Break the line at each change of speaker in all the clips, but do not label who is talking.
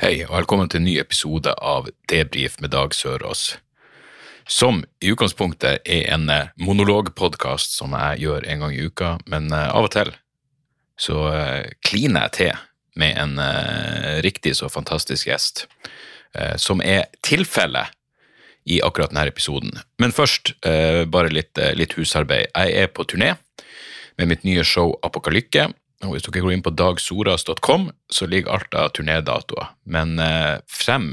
Hei, og velkommen til en ny episode av Debrif med Dag Sørås. Som i utgangspunktet er en eh, monologpodkast som jeg gjør en gang i uka, men eh, av og til så eh, kliner jeg til med en riktig så fantastisk gjest, som er tilfellet i akkurat denne episoden. Men først bare litt, litt husarbeid. Jeg er på turné med mitt nye show Apokalykke. Og hvis dere går inn på dagsoras.com, så ligger alt av turnédatoer. Men eh, frem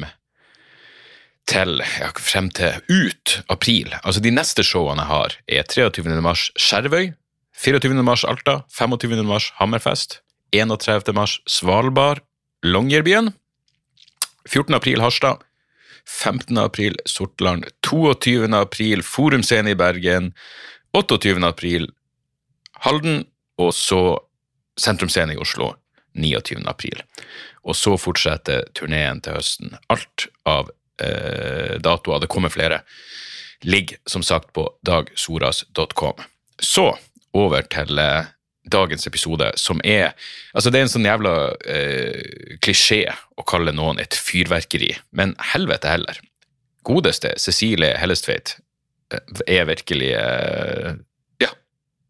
til ja, frem til ut april, altså de neste showene jeg har, er 23. mars Skjervøy, 24. mars Alta, 25. mars Hammerfest, 31. mars Svalbard, Longyearbyen, 14. april Harstad, 15. april Sortland, 22. april Forumscene i Bergen, 28. april Halden, og så Sentrumsscene i Oslo 29. april. Og så fortsetter turneen til høsten. Alt av eh, datoer, det kommer flere, ligger som sagt på dagsoras.com. Så over til eh, dagens episode, som er Altså, det er en sånn jævla eh, klisjé å kalle noen et fyrverkeri, men helvete heller. Godeste Cecilie Hellestveit eh, er virkelig eh, ja,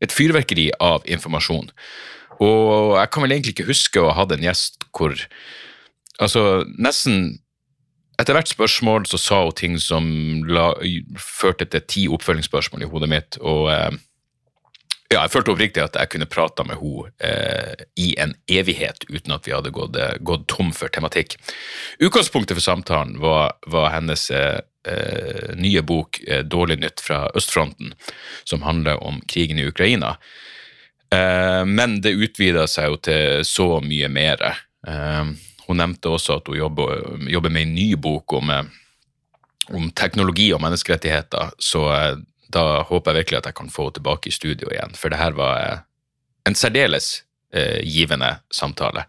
et fyrverkeri av informasjon. Og jeg kan vel egentlig ikke huske å ha hatt en gjest hvor Altså, nesten etter hvert spørsmål så sa hun ting som la, førte til ti oppfølgingsspørsmål i hodet mitt, og eh, ja, jeg følte oppriktig at jeg kunne prata med henne eh, i en evighet uten at vi hadde gått, eh, gått tom for tematikk. Utgangspunktet for samtalen var, var hennes eh, eh, nye bok eh, 'Dårlig nytt fra østfronten', som handler om krigen i Ukraina. Eh, men det utvida seg jo til så mye mer. Eh, hun nevnte også at hun jobber, jobber med en ny bok om, eh, om teknologi og menneskerettigheter, så da håper jeg virkelig at jeg kan få henne tilbake i studio igjen, for det her var en særdeles givende samtale.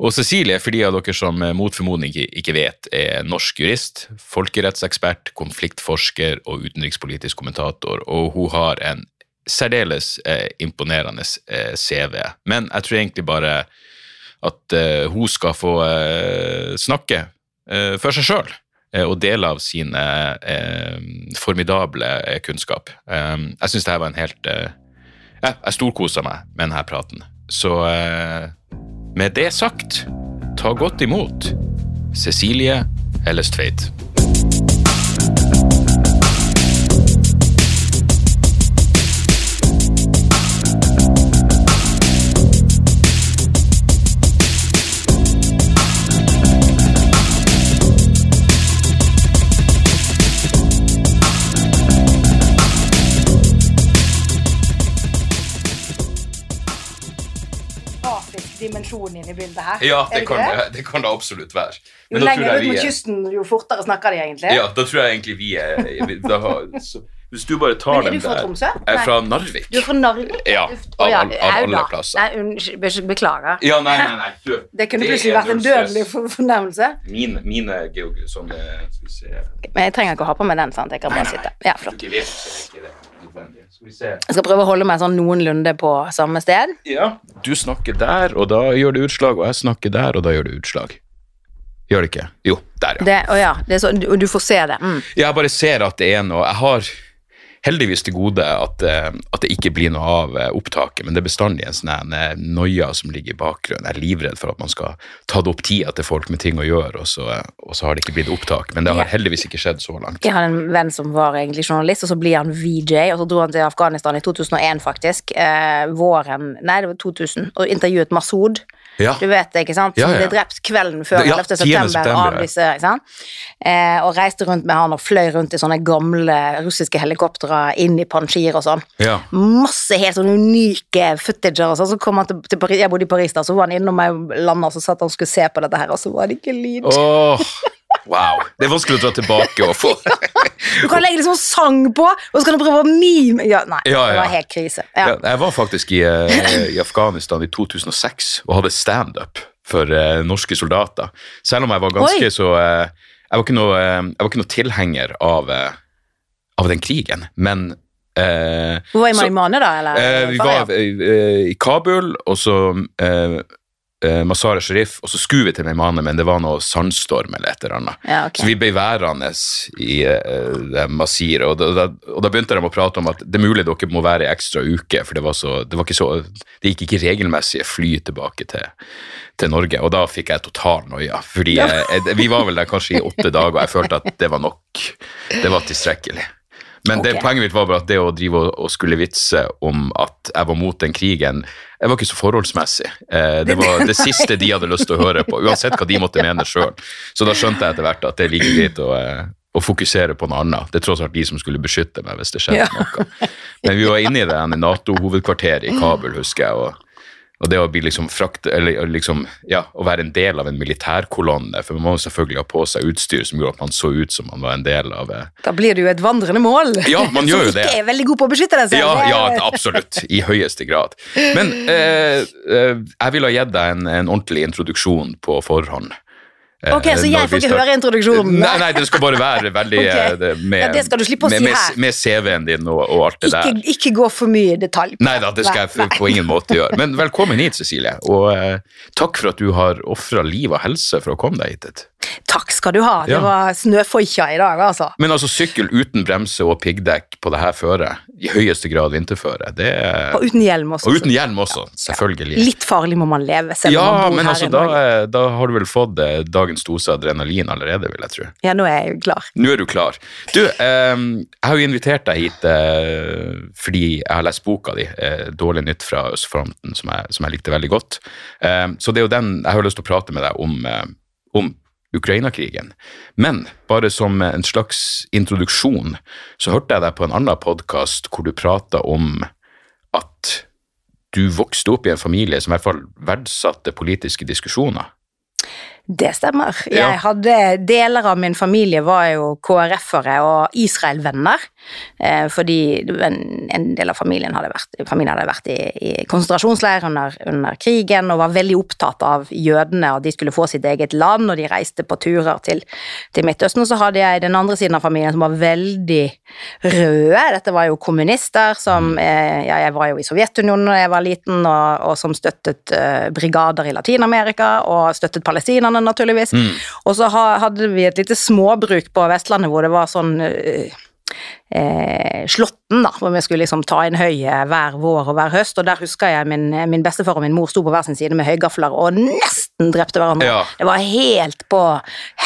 Og Cecilie, for de av dere som mot formodning ikke vet, er norsk jurist, folkerettsekspert, konfliktforsker og utenrikspolitisk kommentator, og hun har en særdeles eh, imponerende eh, CV. Men jeg tror egentlig bare at eh, hun skal få eh, snakke eh, for seg sjøl og dele av sine eh, formidable eh, kunnskap. Eh, jeg syns dette var en helt eh, Jeg storkosa meg med denne praten. Så eh, med det sagt, ta godt imot Cecilie Hellestveit.
Dimensjon inn i bildet her.
Ja,
det,
det kan det, det kan det absolutt være. Men jo
lenger ut mot kysten, jo fortere snakker de egentlig.
Ja, da tror jeg egentlig vi er da har, så, Hvis du bare tar
dem der
er
du fra Tromsø?
Jeg er fra Narvik.
Du er fra Narvik?
Ja, Av, av,
av
alle plasser.
Nei, unnskyld, beklager.
Ja, nei, nei, nei. Du,
Det kunne plutselig vært en dødelig for- fornærmelse.
mine, mine geografi... Sånn Skal vi se
Men jeg trenger ikke å ha på meg den. sant? Jeg kan bare sitte. Ja, flott.
Du.
Jeg skal prøve å holde meg sånn noenlunde på samme sted.
Ja, du snakker der, og da gjør det utslag, og jeg snakker der, og da gjør det utslag. Gjør det ikke? Jo, der, ja.
Det, å ja, det er så, og du får se det. Mm.
Jeg bare ser at det er noe Jeg har heldigvis til gode at, eh, at det ikke blir noe av eh, opptaket, men det er bestandig en sånn eh, noia som ligger i bakgrunnen. Jeg er livredd for at man skal ta det opp tida til folk med ting å gjøre, og så, og så har det ikke blitt opptak. Men det har heldigvis ikke skjedd så langt.
Jeg har en venn som var egentlig journalist, og så blir han VJ, og så dro han til Afghanistan i 2001, faktisk. Eh, våren Nei, det var 2000, og intervjuet Masud.
Ja.
Du vet det, ikke sant? Som
ja, ja.
ble drept kvelden før
Ja,
11.
10.
september,
september,
av disse, ikke sant? Eh, og reiste rundt med han og fløy rundt i sånne gamle russiske helikoptre inn i Panjshir og sånn.
Ja.
Masse helt sånn unike footager og sånn. Så kom han til, til Paris, jeg bodde i Paris da, så var han innom meg landa, så satt han og skulle se på dette her, og så var det ikke lyd.
Åh, wow. Det er vanskelig å dra tilbake og få
Du kan legge liksom sang på, og så kan du prøve å mime ja, Nei,
Ja,
det
ja.
var helt krise.
Jeg var faktisk i, eh, i Afghanistan i 2006 og hadde standup for uh, norske soldater. Selv om jeg var ganske
Oi.
så uh, jeg, var noe, uh, jeg var ikke noe tilhenger av, av den krigen, men
Hvor var i
Marimane,
Maimane, da? Eller?
Vi var i Kabul, og så eh, Mazar-e Sharif, og så skulle vi til Meimane, men det var noe sandstorm eller et eller annet.
Ja, okay.
Så vi ble værende i eh, Masir, og da, da, og da begynte de å prate om at det er mulig dere må være ei ekstra uke, for det var så, det var ikke så, det gikk ikke regelmessige fly tilbake til, til Norge, og da fikk jeg total noia, fordi jeg, jeg, vi var vel der kanskje i åtte dager, og jeg følte at det var nok, det var tilstrekkelig. Men det, poenget mitt var bare at det å drive og, og skulle vitse om at jeg var mot den krigen, jeg var ikke så forholdsmessig. Eh, det var det siste de hadde lyst til å høre på, uansett hva de måtte mene sjøl. Så da skjønte jeg etter hvert at det er like greit å, eh, å fokusere på noe annet. Det er tross alt de som skulle beskytte meg hvis det skjedde
Ja.
noe. Men vi var inne i det Nato-hovedkvarteret i Kabul, husker jeg. og og det å bli liksom frakt, eller liksom, ja, å være en del av en militærkolonne, for man må selvfølgelig ha på seg utstyr som gjorde at man så ut som man var en del av eh,
Da blir du jo et vandrende mål.
Ja, man gjør jo
Som
det.
ikke er veldig god på å beskytte deg selv.
Ja, ja, absolutt. I høyeste grad. Men eh, eh, jeg ville ha gitt deg en, en ordentlig introduksjon på forhånd. Eh,
Ok, så jeg får ikke høre introduksjonen?
Nei, nei, det skal bare være veldig
Ok.
eh, med,
Ja, si
med, med CV-en din og, og alt det der.
Ikke, ikke gå for mye i detalj. på
Nei da, det skal jeg på ingen måte gjøre. Men velkommen hit, Cecilie. Og eh, takk for at du har ofra liv og helse for å komme deg hit.
Takk skal du ha. Det
Ja.
var snøfoikja i dag, altså.
Men altså, sykkel uten bremse og piggdekk på det her føret, i høyeste grad vinterføre, det er
Og uten hjelm også.
Og uten hjelm også, selvfølgelig.
Litt farlig må man leve, selv om
Ja,
man bor
men
her
altså,
i Norge.
Da, da har du vel fått eh, dagens dose adrenalin allerede, vil jeg tro.
Ja, nå er jeg jo klar.
Nå er du klar. Du, eh, jeg har jo invitert deg hit eh, fordi jeg har lest boka di, eh, 'Dårlig nytt fra østfronten', som jeg, som jeg likte veldig godt. Eh, så det er jo den jeg har lyst til å prate med deg om, eh, om Ukraina-krigen. Men bare som en slags introduksjon, så hørte jeg deg på en annen podkast hvor du prata om at du vokste opp i en familie som i hvert fall verdsatte politiske diskusjoner.
Det stemmer. Jeg
Ja.
hadde, deler av min familie var jo KrF-ere og Israel-venner, eh, fordi en, en del av familien hadde vært, familien hadde vært i, i konsentrasjonsleir under, under krigen og var veldig opptatt av jødene, og de skulle få sitt eget land, og de reiste på turer til, til Midtøsten. Og så hadde jeg den andre siden av familien som var veldig røde. Dette var jo kommunister som eh, Ja, jeg var jo i Sovjetunionen da jeg var liten, og, og som støttet eh, brigader i Latin-Amerika, og støttet palestinerne, naturligvis. Og så hadde vi et lite småbruk på Vestlandet hvor det var sånn eh, eh, Slåtten, da, hvor vi skulle liksom ta inn høyet hver vår og hver høst. Og der husker jeg min, min bestefar og min mor sto på hver sin side med høygafler og nesten drepte hverandre.
Ja.
Det var helt på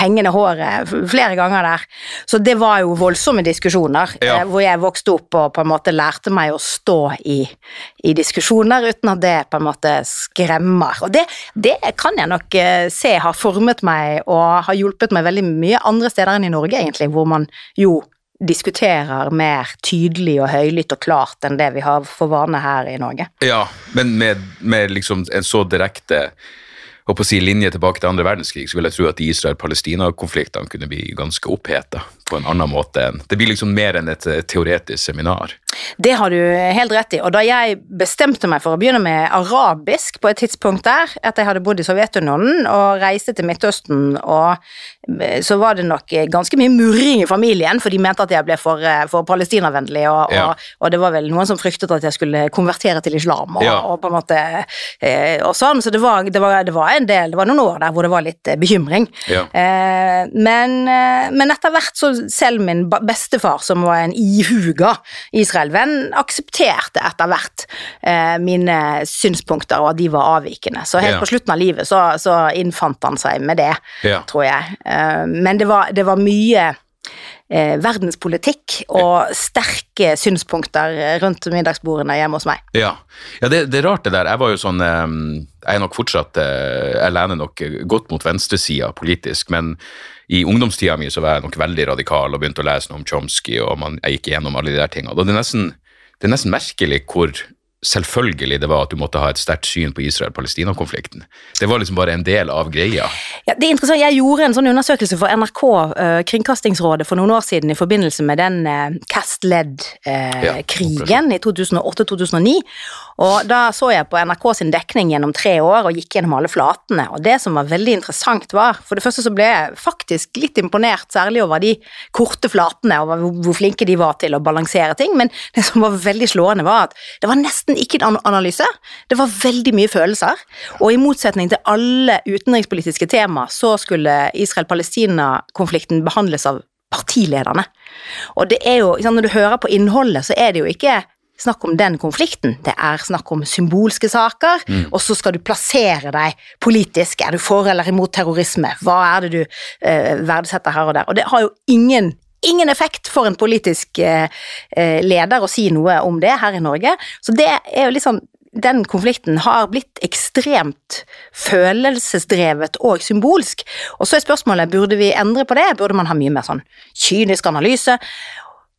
hengende håret flere ganger der. Så det var jo voldsomme diskusjoner,
Ja.
eh, hvor jeg vokste opp og på en måte lærte meg å stå i, i diskusjoner uten at det på en måte skremmer. Og det, det kan jeg nok eh, se har formet meg og har hjulpet meg veldig mye andre steder enn i Norge, egentlig, hvor man jo diskuterer mer tydelig og høylytt og klart enn det vi har for vane her i Norge.
Ja, men med, med liksom en så direkte håper å si, linje tilbake til andre verdenskrig, så vil jeg tro at Israel-Palestina-konfliktene kunne bli ganske oppheta på en annen måte enn Det blir liksom mer enn et teoretisk seminar.
Det har du helt rett i. Og da jeg bestemte meg for å begynne med arabisk på et tidspunkt der, etter jeg hadde bodd i Sovjetunionen og reiste til Midtøsten, og eh, så var det nok eh, ganske mye murring i familien, for de mente at jeg ble for, eh, for palestinavennlig, og,
Ja.
og, og det var vel noen som fryktet at jeg skulle konvertere til islam, og,
Ja.
og på en måte og sånn. Så det var, det, var, det var en del, det var noen år der hvor det var litt bekymring.
Ja.
Men, men etter hvert så selv min bestefar, som var en ihuga Israel-venn, aksepterte etter hvert eh, mine synspunkter, og at de var avvikende. Så helt
Ja.
på slutten av livet så, så innfant han seg med det,
Ja.
tror jeg. Eh, men det var, det var mye eh, verdenspolitikk og sterke synspunkter rundt middagsbordene hjemme hos meg.
Ja, ja det, det, er rart det der. Jeg var jo sånn eh, Jeg er nok fortsatt eh, Jeg lener nok godt mot venstresida politisk, men i ungdomstida mi så var jeg nok veldig radikal og begynte å lese noe om Chomsky, og man, jeg gikk gjennom alle de der tingene. Og det er nesten, det er nesten merkelig hvor selvfølgelig det var at du måtte ha et sterkt syn på Israel-Palestina-konflikten. Det var liksom bare en del av greia.
Ja, det er interessant. Jeg gjorde en sånn undersøkelse for NRK, uh, Kringkastingsrådet, for noen år siden i forbindelse med den uh, Cast-led-krigen uh, ja, i 2008-2009. Og da så jeg på NRK sin dekning gjennom tre år og gikk gjennom alle flatene. Og det som var veldig interessant, var For det første så ble jeg faktisk litt imponert, særlig over de korte flatene, og hvor flinke de var til å balansere ting. Men det som var veldig slående, var at det var nesten ikke en analyse. Det var veldig mye følelser. Og i motsetning til alle utenrikspolitiske tema, så skulle Israel-Palestina-konflikten behandles av partilederne. Og det er jo, Når du hører på innholdet, så er det jo ikke snakk om den konflikten. Det er snakk om symbolske saker, mm. og så skal du plassere deg politisk. Er du for eller imot terrorisme? Hva er det du eh, verdsetter her og der? Og det har jo ingen ingen effekt for en politisk eh, eh, leder å si noe om det her i Norge. Så det er jo litt sånn den konflikten har blitt ekstremt følelsesdrevet og symbolsk. Og så er spørsmålet burde vi endre på det, burde man ha mye mer sånn kynisk analyse?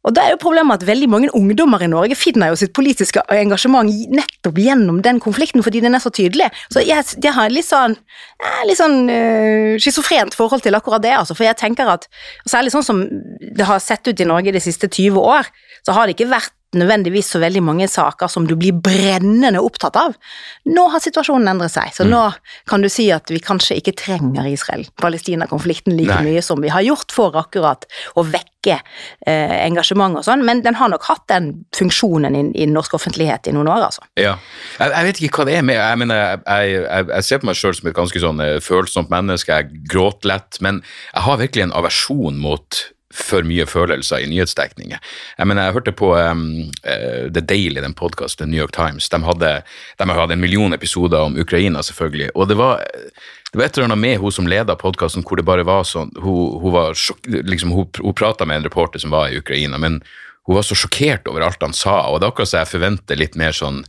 Og da er jo problemet at veldig mange ungdommer i Norge finner jo sitt politiske engasjement nettopp gjennom den konflikten, fordi den er så tydelig. Så jeg, jeg har litt sånn, litt sånn uh, schizofrent forhold til akkurat det, altså. For jeg tenker at særlig sånn som det har sett ut i Norge de siste 20 år, så har det ikke vært nødvendigvis så veldig mange saker som du blir brennende opptatt av. Nå har situasjonen endret seg, så mm. nå kan du si at vi kanskje ikke trenger Israel-Palestina-konflikten like Nei. mye som vi har gjort for akkurat å vekke eh, engasjement og sånn, men den har nok hatt den funksjonen i, i norsk offentlighet i noen år, altså.
Ja, jeg, jeg vet ikke hva det er med Jeg mener, jeg, jeg, jeg ser på meg sjøl som et ganske sånn eh, følsomt menneske, jeg gråter lett, men jeg har virkelig en aversjon mot for mye følelser i nyhetsdekninger. Jeg mener, jeg hørte på um, The Daily, den podkasten New York Times. De hadde, de hadde en million episoder om Ukraina, selvfølgelig. Og det var, det var et eller annet med hun som leda podkasten, hvor det bare var sånn Hun, hun, liksom, hun, hun prata med en reporter som var i Ukraina, men hun var så sjokkert over alt han sa, og det er akkurat så jeg forventer litt mer sånn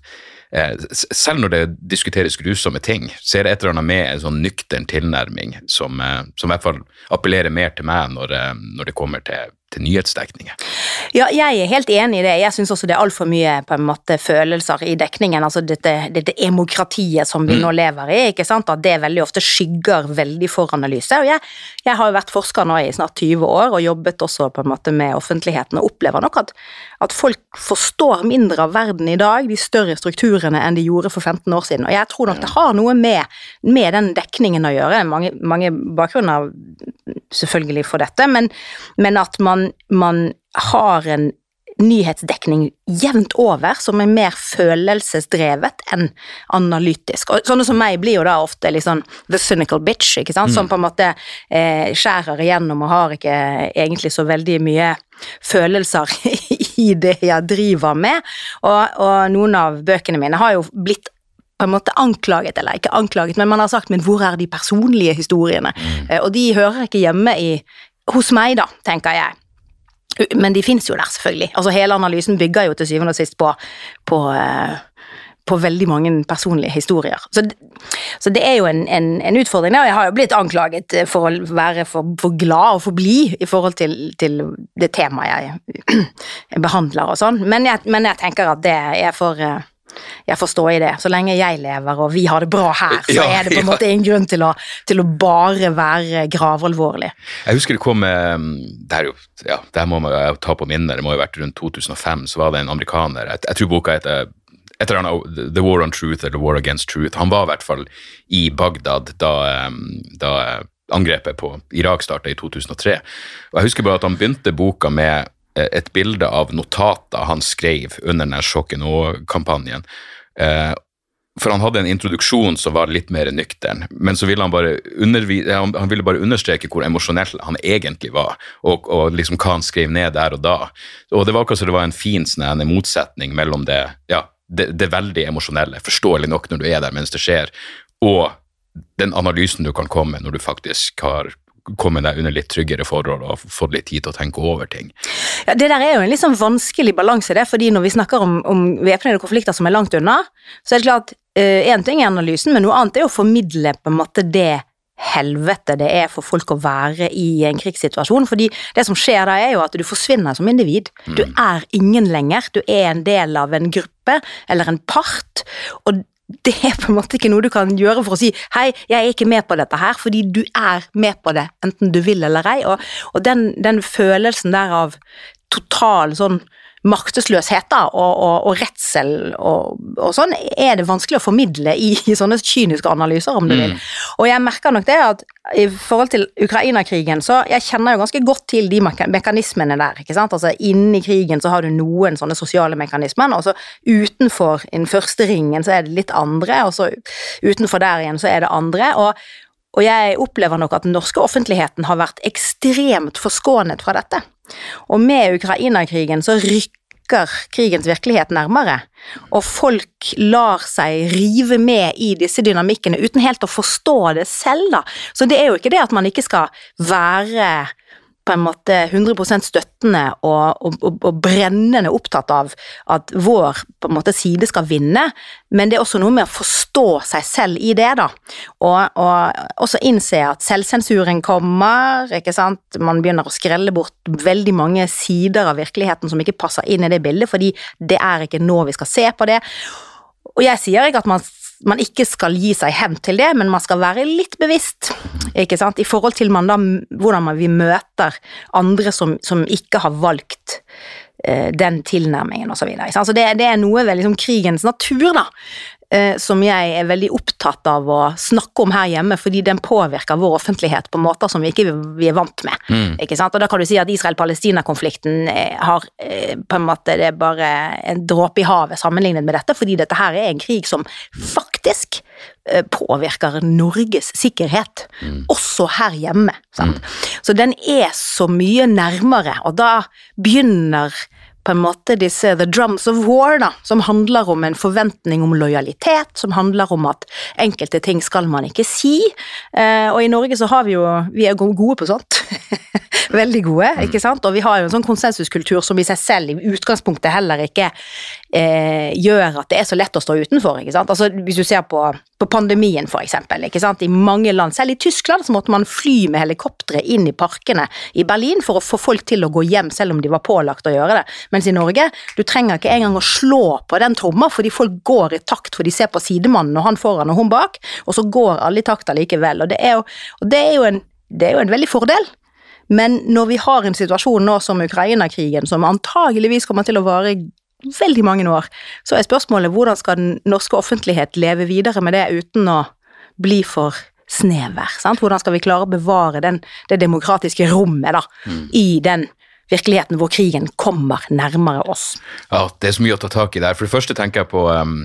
selv når det diskuteres grusomme ting, så er det et eller annet med en sånn nøktern tilnærming som, eh, som, i hvert fall appellerer mer til meg når, eh, når det kommer til, til nyhetsdekninger.
Ja, jeg er helt enig i det. Jeg syns også det er altfor mye på en måte følelser i dekningen. Altså dette, dette emokratiet som vi mm. nå lever i, ikke sant? at det veldig ofte skygger veldig for analyse. Og jeg, jeg har jo vært forsker nå i snart 20 år og jobbet også på en måte med offentligheten og opplever nok at, at folk forstår mindre av verden i dag, de større strukturene, enn de gjorde for 15 år siden. Og jeg tror nok det har noe med, med den dekningen å gjøre. Mange, mange bakgrunner selvfølgelig for dette, men, men at man man, har en nyhetsdekning jevnt over som er mer følelsesdrevet enn analytisk. Og sånne som meg blir jo da ofte litt sånn the cynical bitch, ikke sant? som mm. på en måte eh, skjærer igjennom og har ikke egentlig så veldig mye følelser i det jeg driver med. Og, og noen av bøkene mine har jo blitt på en måte anklaget, eller ikke anklaget, men man har sagt men hvor er de personlige historiene? Mm. Eh, og de hører ikke hjemme i, hos meg, da, tenker jeg. Men de fins jo der, selvfølgelig. Altså Hele analysen bygger jo til syvende og sist på, på, uh, på veldig mange personlige historier. Så, så det er jo en, en, en, utfordring. Og jeg har jo blitt anklaget for å være for, for glad og for blid i forhold til, til, det temaet jeg behandler og sånn. Men, men, jeg tenker at det er for uh, jeg forstår i det. Så lenge jeg lever og vi har det bra her, så ja, er det på en måte ingen grunn til å, til å, bare være gravalvorlig.
Jeg husker det kom um, det her, ja, det her må man jo ta på minnet, det må jo ha vært rundt 2005, så var det en amerikaner Jeg, jeg tror boka heter et eller annet The War on Truth eller The War Against Truth. Han var i hvert fall i Bagdad da, da angrepet på Irak starta i 2003. Og Jeg husker bare at han begynte boka med Eh, et bilde av notater han skrev under den Sjokk nå-kampanjen. Eh, for han hadde en introduksjon som var litt mer nøktern, men så ville han bare, han, ville bare understreke hvor emosjonell han egentlig var, og, og, liksom hva han skrev ned der og da. Og det var akkurat som det var en fin en motsetning mellom det, ja, det, det veldig emosjonelle, forståelig nok når du er der mens det skjer, og den analysen du kan komme når du faktisk har kommet deg under litt tryggere forhold og fått litt tid til å tenke over ting.
Ja, Det der er jo en litt sånn vanskelig balanse, det, fordi når vi snakker om, om væpnede konflikter som er langt unna, så er det klart én uh, ting er analysen, men noe annet er å formidle på en måte det helvete det er for folk å være i en krigssituasjon. fordi det som skjer da, er jo at du forsvinner som individ. Du
Mm.
er ingen lenger. Du er en del av en gruppe eller en part. og det er på en måte ikke noe du kan gjøre for å si 'hei, jeg er ikke med på dette her', fordi du er med på det, enten du vil eller ei. Og, og den, den følelsen der av total sånn maktesløshet da, og, og, og redsel og, og sånn, er det vanskelig å formidle i, i sånne kyniske analyser, om du vil. Og jeg merker nok det at i forhold til Ukraina-krigen, så jeg kjenner jo ganske godt til de mekanismene der, ikke sant. Altså inni krigen så har du noen sånne sosiale mekanismer, og så utenfor den første ringen så er det litt andre, og så utenfor der igjen så er det andre. og og jeg opplever nok at den norske offentligheten har vært ekstremt forskånet fra dette. Og med Ukraina-krigen så rykker krigens virkelighet nærmere, og folk lar seg rive med i disse dynamikkene uten helt å forstå det selv, da. Så det er jo ikke det at man ikke skal være på en måte 100 støttende og, og, og, og brennende opptatt av at vår måte side skal vinne, men det er også noe med å forstå seg selv i det, da. Og også innse at selvsensuren kommer, ikke sant. Man begynner å skrelle bort veldig mange sider av virkeligheten som ikke passer inn i det bildet, fordi det er ikke nå vi skal se på det. Og jeg sier ikke at man, man ikke skal gi seg hen til det, men man skal være litt bevisst ikke sant? i forhold til man da, hvordan man, vi møter andre som, som ikke har valgt eh, den tilnærmingen osv. Så, videre, så det, det er noe ved liksom, krigens natur da, som jeg er veldig opptatt av å snakke om her hjemme, fordi den påvirker vår offentlighet på måter som vi ikke vi er vant med. Ikke sant? Og da kan du si at Israel-Palestina-konflikten eh, har eh, på en måte det er bare en dråpe i havet sammenlignet med dette, fordi dette her er en krig som faktisk eh, påvirker Norges sikkerhet, også her hjemme. Sant? Så den er så mye nærmere, og da begynner på en måte disse the drums of war, da, som handler om en forventning om lojalitet, som handler om at enkelte ting skal man ikke si. Eh, og i Norge så har vi jo Vi er gode på sånt. Veldig gode, ikke sant? Og vi har jo en sånn konsensuskultur som i seg selv i utgangspunktet heller ikke eh, gjør at det er så lett å stå utenfor, ikke sant. Altså hvis du ser på, på pandemien for eksempel, ikke sant. I mange land, selv i Tyskland, så måtte man fly med helikoptre inn i parkene i Berlin for å få folk til å gå hjem selv om de var pålagt å gjøre det. Mens i Norge, du trenger ikke engang å slå på den tromma, fordi folk går i takt, for de ser på sidemannen og han foran og hun bak, og så går alle i takt allikevel. Og det er jo, og det er jo, en, det er jo en veldig fordel. Men når vi har en situasjon nå som Ukraina-krigen, som antageligvis kommer til å vare veldig mange år, så er spørsmålet hvordan skal den norske offentlighet leve videre med det uten å bli for snever? Sant? Hvordan skal vi klare å bevare den, det demokratiske rommet da, i den virkeligheten hvor krigen kommer nærmere oss?
Ja, det er så mye å ta tak i der. For det første tenker jeg på um,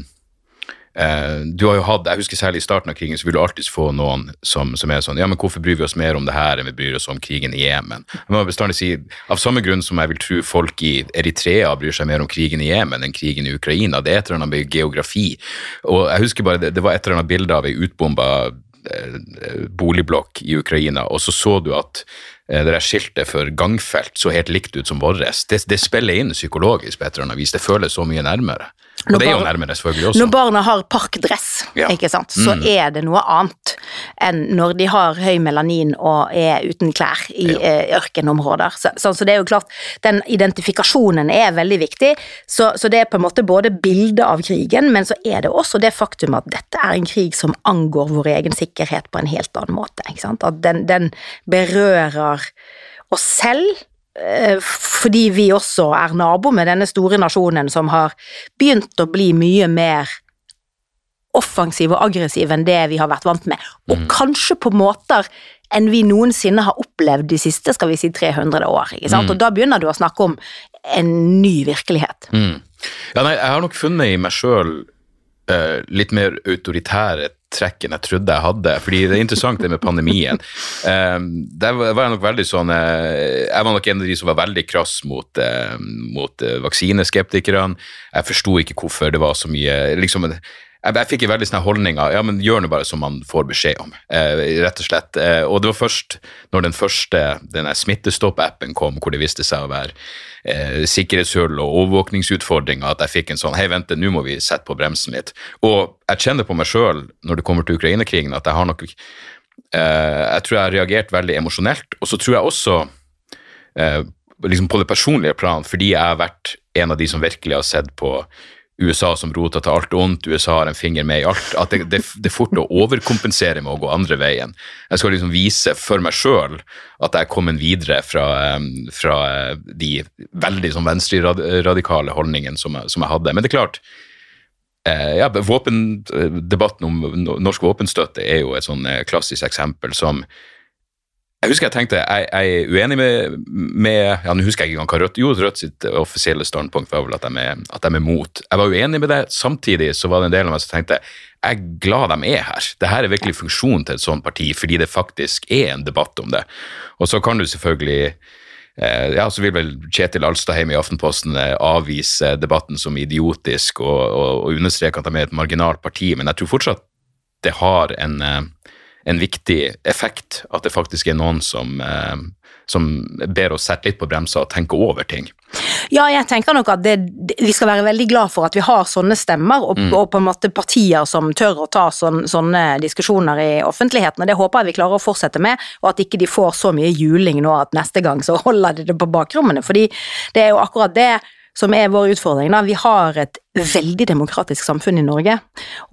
eh, Du har jo hatt, jeg husker særlig i starten av krigen, så vil du alltid få noen som, som er sånn Ja, men hvorfor bryr vi oss mer om det her enn vi bryr oss om krigen i Jemen? Jeg må bestandig si, Av samme grunn som jeg vil tro folk i Eritrea bryr seg mer om krigen i Jemen enn krigen i Ukraina. Det er et eller annet med geografi. Og jeg husker bare, det, det var et eller annet bilde av ei utbomba eh, boligblokk i Ukraina, og så så du at eh, det der skiltet for gangfelt så helt likt ut som vårt. Det, det spiller inn psykologisk på et eller. Det føles så mye nærmere.
Når
også.
Når barna har parkdress,
Ja.
sant, så er det noe annet enn når de har høy melanin og er uten klær i eh, ørkenområder. Så, så, så det er jo klart, den identifikasjonen er veldig viktig. Så, så det er på en måte både bildet av krigen, men så er det også det faktum at dette er en krig som angår vår egen sikkerhet på en helt annen måte. At den, den berører oss selv, fordi vi også er nabo med denne store nasjonen som har begynt å bli mye mer offensiv og aggressiv enn det vi har vært vant med, og kanskje på måter enn vi noensinne har opplevd de siste skal vi si 300 år. ikke sant? Og da begynner du å snakke om en ny virkelighet.
Mm. Ja, nei, jeg har nok funnet i meg sjøl litt mer autoritære trekk enn jeg trodde jeg hadde. fordi det er interessant det med pandemien. Um, der var jeg nok veldig sånn eh, Jeg var nok en av de som var veldig krass mot, mot vaksineskeptikerne. Jeg forsto ikke hvorfor det var så mye liksom, Jeg jeg, fikk en veldig sånn holdning av ja, men gjør nå bare som man får beskjed om, eh, rett og slett. Eh, og det var først når den første denne Smittestopp-appen kom, hvor det viste seg å være eh, sikkerhetshull og overvåkningsutfordringer, at jeg fikk en sånn hei, vent, nå må vi sette på bremsen litt. Og jeg kjenner på meg sjøl når det kommer til Ukraina-krigen, at jeg har nok eh, Jeg tror jeg har reagert veldig emosjonelt, og så tror jeg også eh, liksom på det personlige plan, fordi jeg har vært en av de som virkelig har sett på USA som roter til alt ondt, USA har en finger med i alt. At det, det, det er fort å overkompensere med å gå andre veien. Jeg skal liksom vise for meg sjøl at jeg er kommet videre fra, fra de veldig sånn venstreradikale holdningene som, som jeg hadde. Men det er klart, eh, ja, våpen, debatten om norsk våpenstøtte er jo et sånn eh, klassisk eksempel som jeg husker jeg tenkte jeg, jeg er uenig med, med ja, Nå husker jeg ikke engang hva Rødt Jo, Rødt sitt offisielle standpunkt var vel at de, er, at de er mot. Jeg var uenig med det. Samtidig så var det en del av meg som tenkte jeg er glad de er her. Dette er virkelig funksjonen til et sånt parti, fordi det faktisk er en debatt om det. Og så kan du selvfølgelig eh, ja, så vil vel Kjetil Alstadheim i Aftenposten eh, avvise debatten som idiotisk og, og, og understreke at de er et marginalt parti, men jeg tror fortsatt det har en, eh, en viktig effekt at det faktisk er noen som, eh, som ber oss sette litt på bremsa og tenke over ting.
Ja, jeg tenker nok at det, vi skal være veldig glad for at vi har sånne stemmer, og, og på en måte partier som tør å ta sånn, sånne diskusjoner i offentligheten. og Det håper jeg vi klarer å fortsette med, og at ikke de får så mye juling nå at neste gang så holder de det på bakrommene. fordi det er jo akkurat det som er vår utfordring. Da. Vi har et veldig demokratisk samfunn i Norge,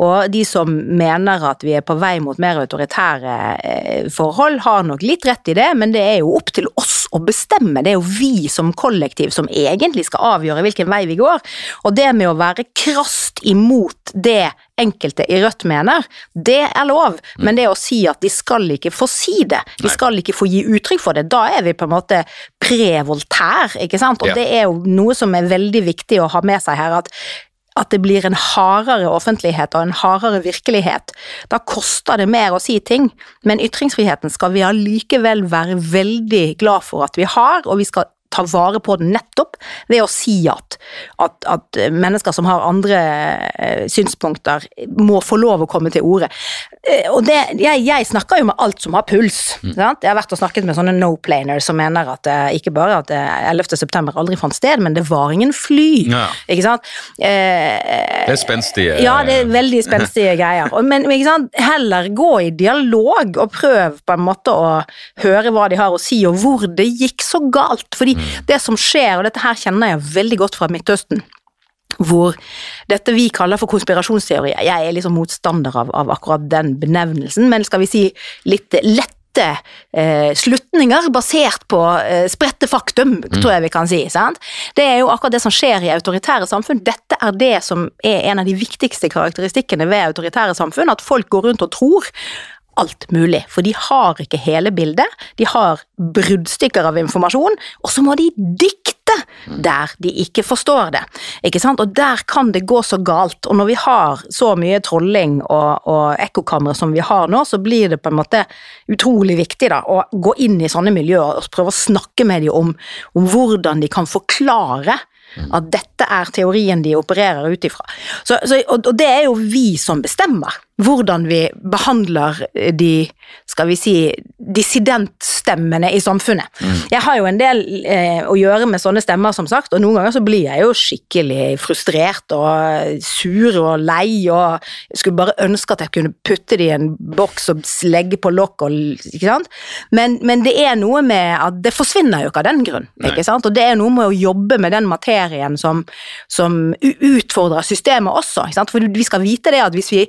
og de som mener at vi er på vei mot mer autoritære eh, forhold, har nok litt rett i det, men det er jo opp til oss å bestemme. Det er jo vi som kollektiv som egentlig skal avgjøre hvilken vei vi går. Og det med å være krast imot det enkelte i Rødt mener, det er lov, men det å si at de skal ikke få si det, de skal ikke få gi uttrykk for det, da er vi på en måte pre-Voltaire, ikke sant? Og
Ja.
det er jo noe som er veldig viktig å ha med seg her, at at det blir en hardere offentlighet og en hardere virkelighet. Da koster det mer å si ting, men ytringsfriheten skal vi allikevel være veldig glad for at vi har, og vi skal ta vare på den nettopp ved å si at, at, at mennesker som har andre eh, synspunkter, må få lov å komme til orde. Eh, Og det, jeg, jeg snakker jo med alt som har puls. Sant? Jeg har vært og snakket med sånne no-planers som mener at eh, ikke bare at eh, 11. september aldri fant sted, men det var ingen fly.
Ja.
Ikke sant? Eh,
Det er spenstige
ja, det er veldig spenstige greier. Men, men ikke sant? heller gå i dialog og prøv på en måte å høre hva de har å si, og hvor det gikk så galt. Fordi det som skjer, og dette her kjenner jeg veldig godt fra Midtøsten, hvor dette vi kaller for konspirasjonsteorier Jeg er liksom motstander av, av akkurat den benevnelsen, men skal vi si litt lette eh, slutninger basert på eh, spredte faktum, tror jeg vi kan si. Sant? Det er jo akkurat det som skjer i autoritære samfunn. Dette er det som er en av de viktigste karakteristikkene ved autoritære samfunn, at folk går rundt og tror alt mulig, for de har ikke hele bildet, de har bruddstykker av informasjon, og så må de dikte der de ikke forstår det, ikke sant? Og der kan det gå så galt, og når vi har så mye trolling og, og ekkokamre som vi har nå, så blir det på en måte utrolig viktig da, å gå inn i sånne miljøer og prøve å snakke med dem om, om hvordan de kan forklare at dette er teorien de opererer ut ifra. Og, og det er jo vi som bestemmer hvordan vi behandler de, skal vi si, dissidentstemmene i samfunnet. Jeg har jo en del eh, å gjøre med sånne stemmer, som sagt, og noen ganger så blir jeg jo skikkelig frustrert og sur og lei, og jeg skulle bare ønske at jeg kunne putte det i en boks og legge på lokk og ikke sant? Men, men det er noe med at det forsvinner jo ikke av den grunn, ikke sant? Og det er noe med å jobbe med den materien som, som utfordrer systemet også, ikke sant? For vi skal vite det at hvis vi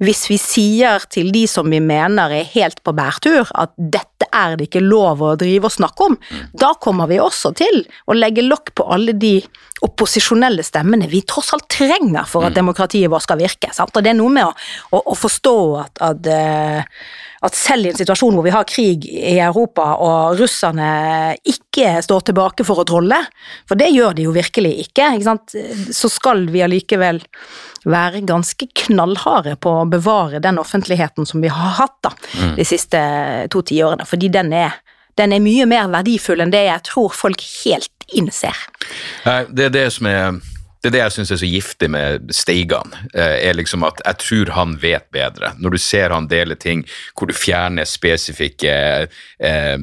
hvis vi sier til de som vi mener er helt på bærtur, at dette er det ikke lov å drive og snakke om, da kommer vi også til å legge lokk på alle de opposisjonelle stemmene vi tross alt trenger for at demokratiet vårt skal virke. Sant? Og det er noe med å, å, å forstå at, at, eh, at selv i en situasjon hvor vi har krig i Europa og russerne ikke står tilbake for å trolle, for det gjør de jo virkelig ikke, ikke så skal vi allikevel være ganske knallharde på å bevare den offentligheten som vi har hatt da, de siste to tiårene, fordi den er, den er mye mer verdifull enn det jeg tror folk helt innser.
Nei, det er det som er Det er det jeg syns er så giftig med Steigan. eh, er liksom at Jeg tror han vet bedre. Når du ser han dele ting hvor du fjerner spesifikke eh,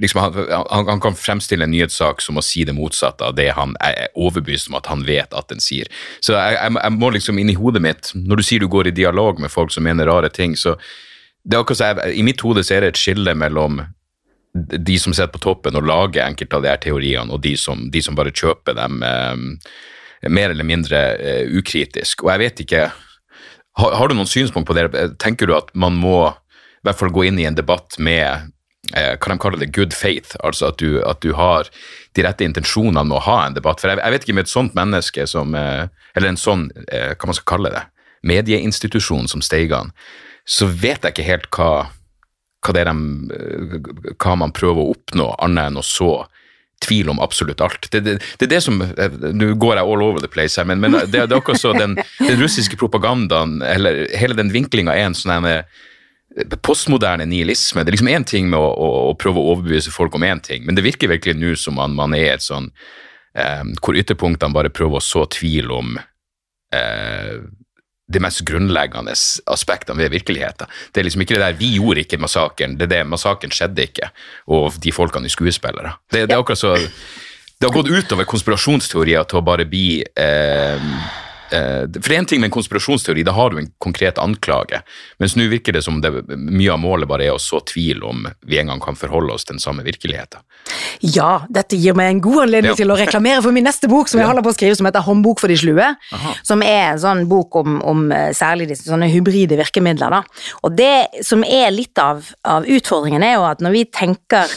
liksom han, han, kan fremstille en nyhetssak som å si det motsatte av det han er overbevist om at han vet at den sier. Så jeg, jeg, jeg må liksom inn i hodet mitt Når du sier du går i dialog med folk som mener rare ting, så det er akkurat så jeg, I mitt hode så er det et skille mellom de som sitter på toppen og lager enkelte av de her teoriene, og de som, de som bare kjøper dem eh, mer eller mindre eh, ukritisk. Og jeg vet ikke har, har, du noen synspunkt på det? Tenker du at man må i hvert fall gå inn i en debatt med eh, hva de kaller det, good faith, altså at du, at du har de rette intensjonene med å ha en debatt? For jeg, jeg vet ikke med et sånt menneske som eh, Eller en sånn, hva man skal kalle det, medieinstitusjon som Steigan, så vet jeg ikke helt hva, hva, de, hva man prøver å oppnå, annet enn å så tvil om absolutt alt. Det, det, det er det som Nå går jeg all over the place her, men, men det, det, er akkurat så den, den, russiske propagandaen, eller hele den vinklinga, er en sånn postmoderne nihilisme. Det er liksom én ting med å, å, å, prøve å overbevise folk om én ting, men det virker virkelig nå som man, man er et sånn eh, hvor ytterpunktene bare prøver å så tvil om eh, de mest grunnleggende aspektene ved virkeligheten. Det er liksom ikke det der 'vi gjorde ikke massakren', det er det 'massakren skjedde ikke', og de folkene er skuespillere. Det, det er akkurat så Det har gått utover konspirasjonsteorier til å bare bli eh, Eh, for det er en ting med en konspirasjonsteori, da har du en konkret anklage. Mens nå virker det som det, mye av målet bare er å så tvil om vi en gang kan forholde oss til den samme virkeligheten.
Ja, dette gir meg en god anledning ja. til å reklamere for min neste bok, som jeg holder på å skrive, som heter 'Håndbok for de slue'. Aha. Som er en sånn bok om, om eh, særlig disse sånne hybride virkemidler. Da. Og det som er litt av, av utfordringen, er jo at når vi tenker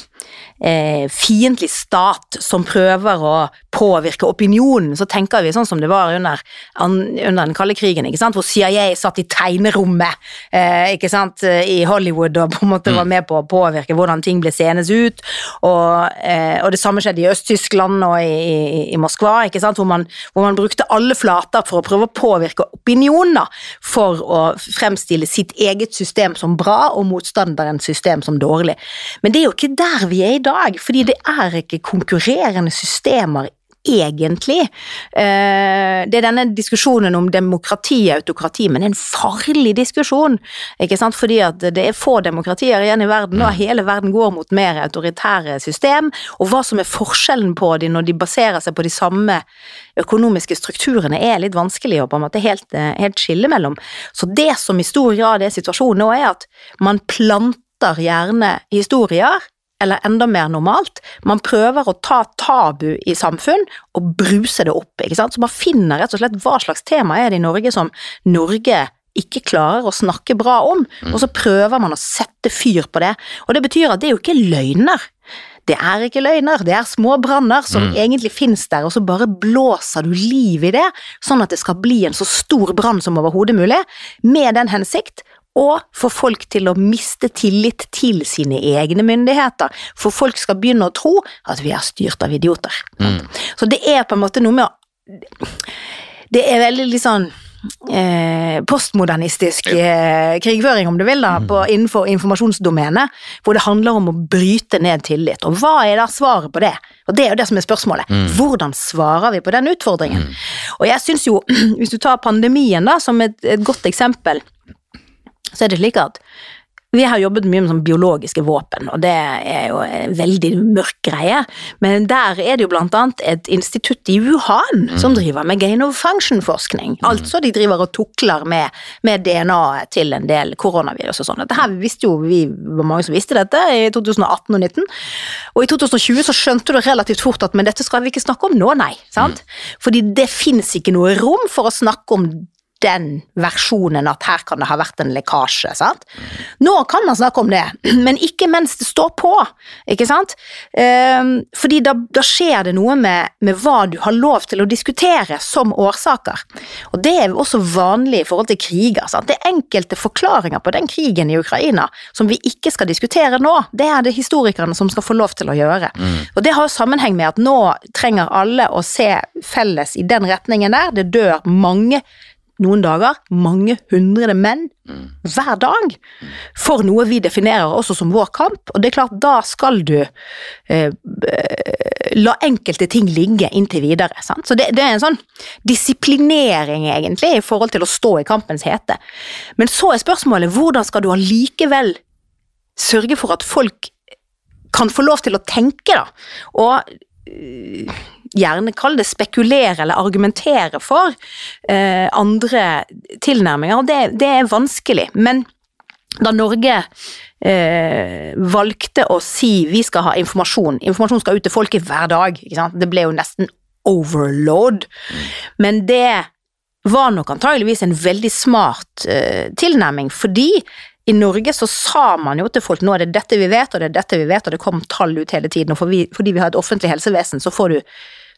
eh, fiendtlig stat som prøver å påvirke opinionen, så tenker vi sånn som det var under, under den kalde krigen, ikke sant? hvor CIA satt i tegnerommet eh, ikke sant? i Hollywood og på en måte var mm. med på å påvirke hvordan ting ble senes ut. Og, eh, og det samme skjedde i Øst-Tyskland og i, i, i, Moskva, ikke sant? Hvor man, hvor, man, brukte alle flater for å prøve å påvirke opinioner for å fremstille sitt eget system som bra og motstanderens system som dårlig. Men det er jo ikke der vi er i dag, fordi det er ikke konkurrerende systemer egentlig. Eh, det er denne diskusjonen om demokrati og autokrati, men det er en farlig diskusjon. ikke sant? Fordi at det er få demokratier igjen i verden, og hele verden går mot mer autoritære system. Og hva som er forskjellen på dem når de baserer seg på de samme økonomiske strukturene, er litt vanskelig å på en måte helt, eh, helt skille mellom. Så det som i stor grad er situasjonen nå, er at man planter gjerne historier eller enda mer normalt. Man prøver å ta tabu i samfunn og bruse det opp, ikke sant. Så man finner rett og slett hva slags tema er det i Norge som Norge ikke klarer å snakke bra om, mm. og så prøver man å sette fyr på det. Og det betyr at det er jo ikke løgner. Det er ikke løgner, det er små branner som mm. egentlig finnes der, og så bare blåser du liv i det, sånn at det skal bli en så stor brann som overhodet mulig, med den hensikt og få folk til å miste tillit til sine egne myndigheter. For folk skal begynne å tro at vi er styrt av idioter. Mm. Så det er på en måte noe med å Det er veldig litt sånn eh, postmodernistisk eh, krigføring, om du vil, da, på, mm. innenfor informasjonsdomenet, hvor det handler om å bryte ned tillit. Og hva er da svaret på det? Og det er jo det som er spørsmålet. Mm. Hvordan svarer vi på den utfordringen? Mm. Og jeg syns jo, hvis du tar pandemien da, som et, et godt eksempel, så er det slik at vi har jobbet mye med sånn biologiske våpen, og det er jo en veldig mørk greie. Men der er det jo blant annet et institutt i Wuhan mm. som driver med gain of function-forskning. Mm. Altså de driver og tukler med, med DNA-et til en del koronavirus og sånn. Dette her visste jo vi, var mange som visste dette i 2018 og 2019. Og i 2020 så skjønte du relativt fort at men dette skal vi ikke snakke om nå, nei. sant? Mm. Fordi det fins ikke noe rom for å snakke om den versjonen at her kan det ha vært en lekkasje. sant? Nå kan man snakke om det, men ikke mens det står på, ikke sant? Um, fordi da, da, skjer det noe med, med, hva du har lov til å diskutere som årsaker. Og det er også vanlig i forhold til kriger. sant? Det er enkelte forklaringer på den krigen i Ukraina som vi ikke skal diskutere nå. Det er det historikerne som skal få lov til å gjøre. Mm. Og det har sammenheng med at nå trenger alle å se felles i den retningen der. Det dør mange noen dager mange hundre menn hver dag for noe vi definerer også som vår kamp, og det er klart, da skal du eh, eh, la enkelte ting ligge inntil videre. Sant? Så det, det er en sånn disiplinering, egentlig, i forhold til å stå i kampens hete. Men så er spørsmålet hvordan skal du allikevel sørge for at folk kan få lov til å tenke, da. Og øh, gjerne kall det spekulere eller argumentere for eh, andre tilnærminger. Det, det er vanskelig. Men da Norge eh, valgte å si vi skal ha informasjon, informasjon skal ut til folket hver dag, det ble jo nesten overload, men det var nok antageligvis en veldig smart eh, tilnærming, fordi i Norge så sa man jo til folk nå er det dette vi vet, og det er dette vi vet, og det kom tall ut hele tiden. Og fordi vi har et offentlig helsevesen, så får du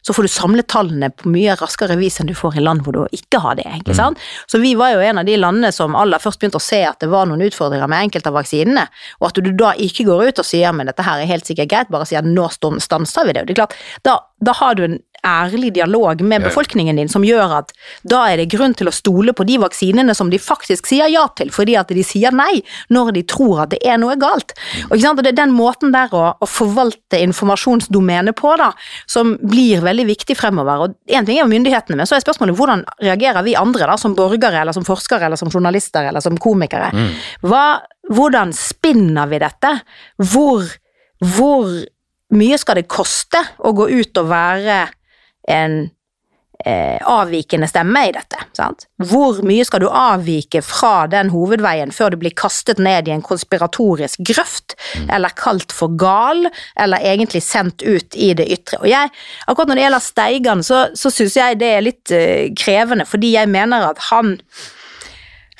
så får du samlet tallene på mye raskere vis enn du får i land hvor du ikke har det. ikke sant? Mm. Så vi var jo en av de landene som aller først begynte å se at det var noen utfordringer med enkelte av vaksinene, og at du da ikke går ut og sier men dette her er helt sikkert greit, bare sier nå stanser vi det. Det er klart, da, da har du en ærlig dialog med befolkningen din som gjør at da er det grunn til å stole på de vaksinene som de faktisk sier ja til, fordi at de sier nei når de tror at det er noe galt. Og, og Det er den måten der å, å forvalte informasjonsdomenet på da, som blir veldig viktig fremover. og Én ting er jo myndighetene, men så er spørsmålet hvordan reagerer vi andre, da, som borgere eller som forskere eller som journalister eller som komikere. Mm. Hva, hvordan spinner vi dette? Hvor, hvor mye skal det koste å gå ut og være en eh, avvikende stemme i dette. Sant? Hvor mye skal du avvike fra den hovedveien før du blir kastet ned i en konspiratorisk grøft, mm. eller kalt for gal, eller egentlig sendt ut i det ytre. Og jeg, akkurat når det gjelder Steigan, så, så syns jeg det er litt eh, krevende, fordi jeg mener at han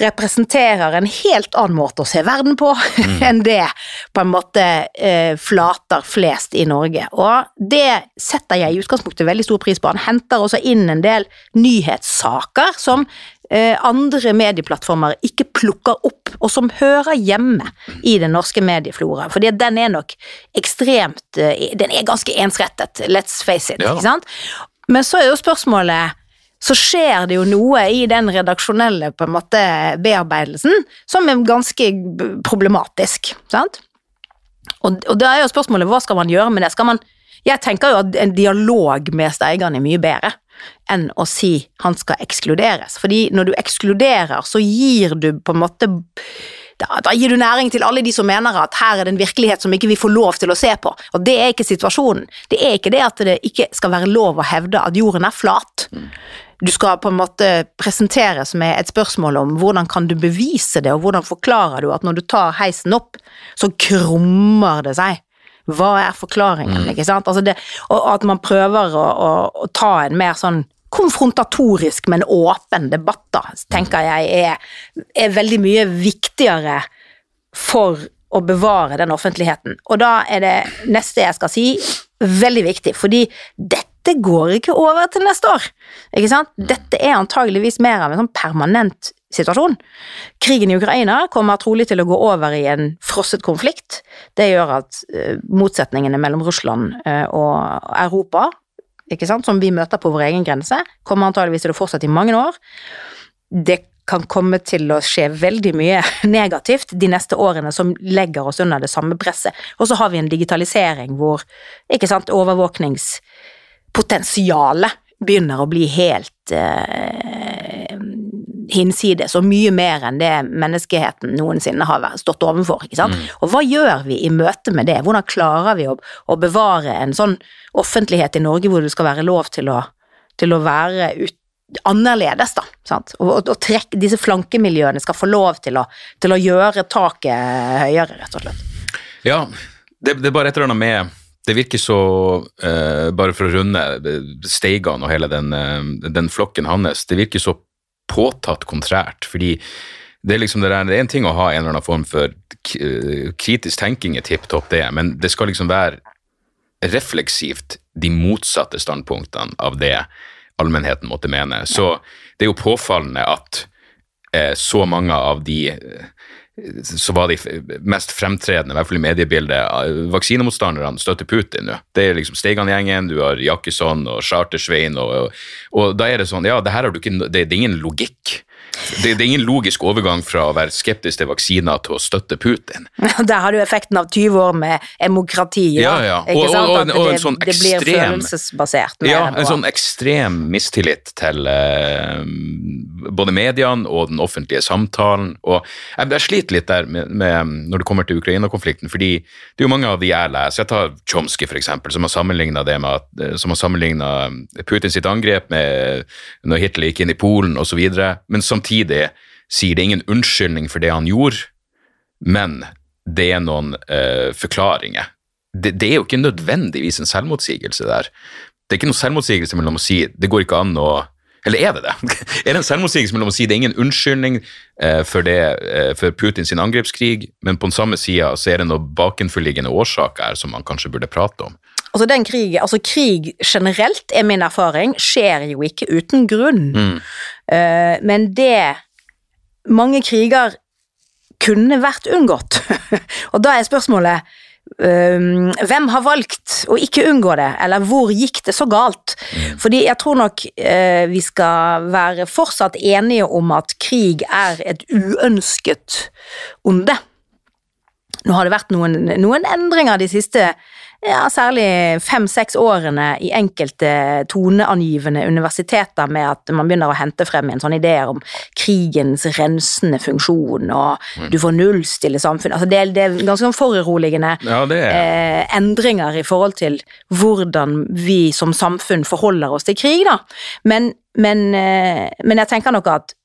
representerer en helt annen måte å se verden på mm. enn det på en måte eh, flater flest i Norge. Og det setter jeg i utgangspunktet veldig stor pris på. Han henter også inn en del nyhetssaker som eh, andre medieplattformer ikke plukker opp, og som hører hjemme i den norske medieflora. Fordi den er nok ekstremt eh, Den er ganske ensrettet, let's face it. Ja. ikke sant? Men så er jo spørsmålet så skjer det jo noe i den redaksjonelle på en måte bearbeidelsen som er ganske problematisk. sant? Og, og da er jo spørsmålet hva skal man gjøre med det? Skal man, jeg tenker jo at en dialog med steigene er mye bedre enn å si han skal ekskluderes. Fordi når du ekskluderer, så gir du på en måte da, da, gir du næring til alle de som mener at her er det en virkelighet som ikke vi får lov til å se på. Og det er ikke situasjonen. Det er ikke det at det ikke skal være lov å hevde at jorden er flat. Mm du skal på en måte presenteres med et spørsmål om hvordan kan du bevise det, og hvordan forklarer du at når du tar heisen opp, så krummer det seg. Hva er forklaringen, mm. ikke sant? Altså det, og at man prøver å, å, å, ta en mer sånn konfrontatorisk, men åpen debatt, da, tenker jeg er, er veldig mye viktigere for å bevare den offentligheten. Og da er det neste jeg skal si, veldig viktig, fordi dette dette går ikke over til neste år. Ikke sant? Mm. Dette er antageligvis mer av en sånn permanent situasjon. Krigen i Ukraina kommer trolig til å gå over i en frosset konflikt. Det gjør at uh, motsetningene mellom Russland uh, og Europa, ikke sant, som vi møter på vår egen grense, kommer antageligvis til å fortsette i mange år. Det kan komme til å skje veldig mye negativt de neste årene som legger oss under det samme presset. Og så har vi en digitalisering hvor ikke sant, overvåknings potensialet begynner å bli helt eh, hinsides, og mye mer enn det menneskeheten noensinne har stått overfor. ikke sant? Mm. Og hva gjør vi i møte med det? Hvordan klarer vi å, å, bevare en sånn offentlighet i Norge hvor det skal være lov til å, til å være ut, annerledes, da. Sant? Og, og, og trekk, disse flankemiljøene skal få lov til å, til å gjøre taket høyere, rett og slett.
Ja, det, det er bare et eller annet med det virker så uh, Bare for å runde Steigan og hele den, uh, den, flokken hans, det virker så påtatt kontrært. fordi det er liksom det, der, det er en ting å ha en eller annen form for kritisk tenking er tipp topp, det, men det skal liksom være refleksivt de motsatte standpunktene av det allmennheten måtte mene. Så det er jo påfallende at eh, så mange av de eh, så var de mest fremtredende, i hvert fall i mediebildet, vaksinemotstanderne støtter Putin nå. Det er liksom Steigan-gjengen, du har Jakkesson og Chartersvein, og, og, og, da er det sånn Ja, det her har du ikke det, det er ingen logikk. Det, det er ingen logisk overgang fra å være skeptisk til vaksiner til å støtte Putin.
Der har du effekten av 20 år med demokrati.
Ja, ja.
Ikke
Og- og-
At
og en
det,
sånn
det blir
ekstrem-
følelsesbasert.
Ja, en sånn ekstrem mistillit til eh, både mediene og den offentlige samtalen. Og jeg, jeg sliter litt der med, med, når det kommer til Ukraina-konflikten, fordi det er jo mange av de jeg leser. Jeg tar Chomsky, eksempel, som har sammenligna eh, som har sammenlignet Putin sitt angrep med når Hitler gikk inn i Polen osv., men samtidig sier det ingen unnskyldning for det han gjorde, men det er noen uh, forklaringer. Det, det er jo ikke nødvendigvis en selvmotsigelse der. Det er ikke noen selvmotsigelse mellom å si det går ikke an å Eller er det det? Er det en selvmotsigelse mellom å si det er ingen unnskyldning uh, for, det, uh, for Putins angrepskrig, men på den samme sida så er det noen bakenforliggende årsaker her som man kanskje burde prate om?
Altså, den krig, altså krig generelt, er min erfaring, skjer jo ikke uten grunn. Eh, men det Mange kriger kunne vært unngått. Og da er spørsmålet Um, hvem har valgt å ikke unngå det, eller hvor gikk det så galt? Fordi jeg tror nok uh, vi skal være fortsatt enige om at krig er et uønsket onde. Nå har det vært noen, noen endringer de siste ja, særlig fem-seks årene i enkelte toneangivende universiteter med at man begynner å hente frem en sånn ideer om krigens rensende funksjon, og du får nullstille samfunn. Altså det, det er ganske sånn foruroligende
Ja,
eh, endringer i forhold til hvordan vi som samfunn forholder oss til krig, da. Men, men, eh, men jeg tenker nok at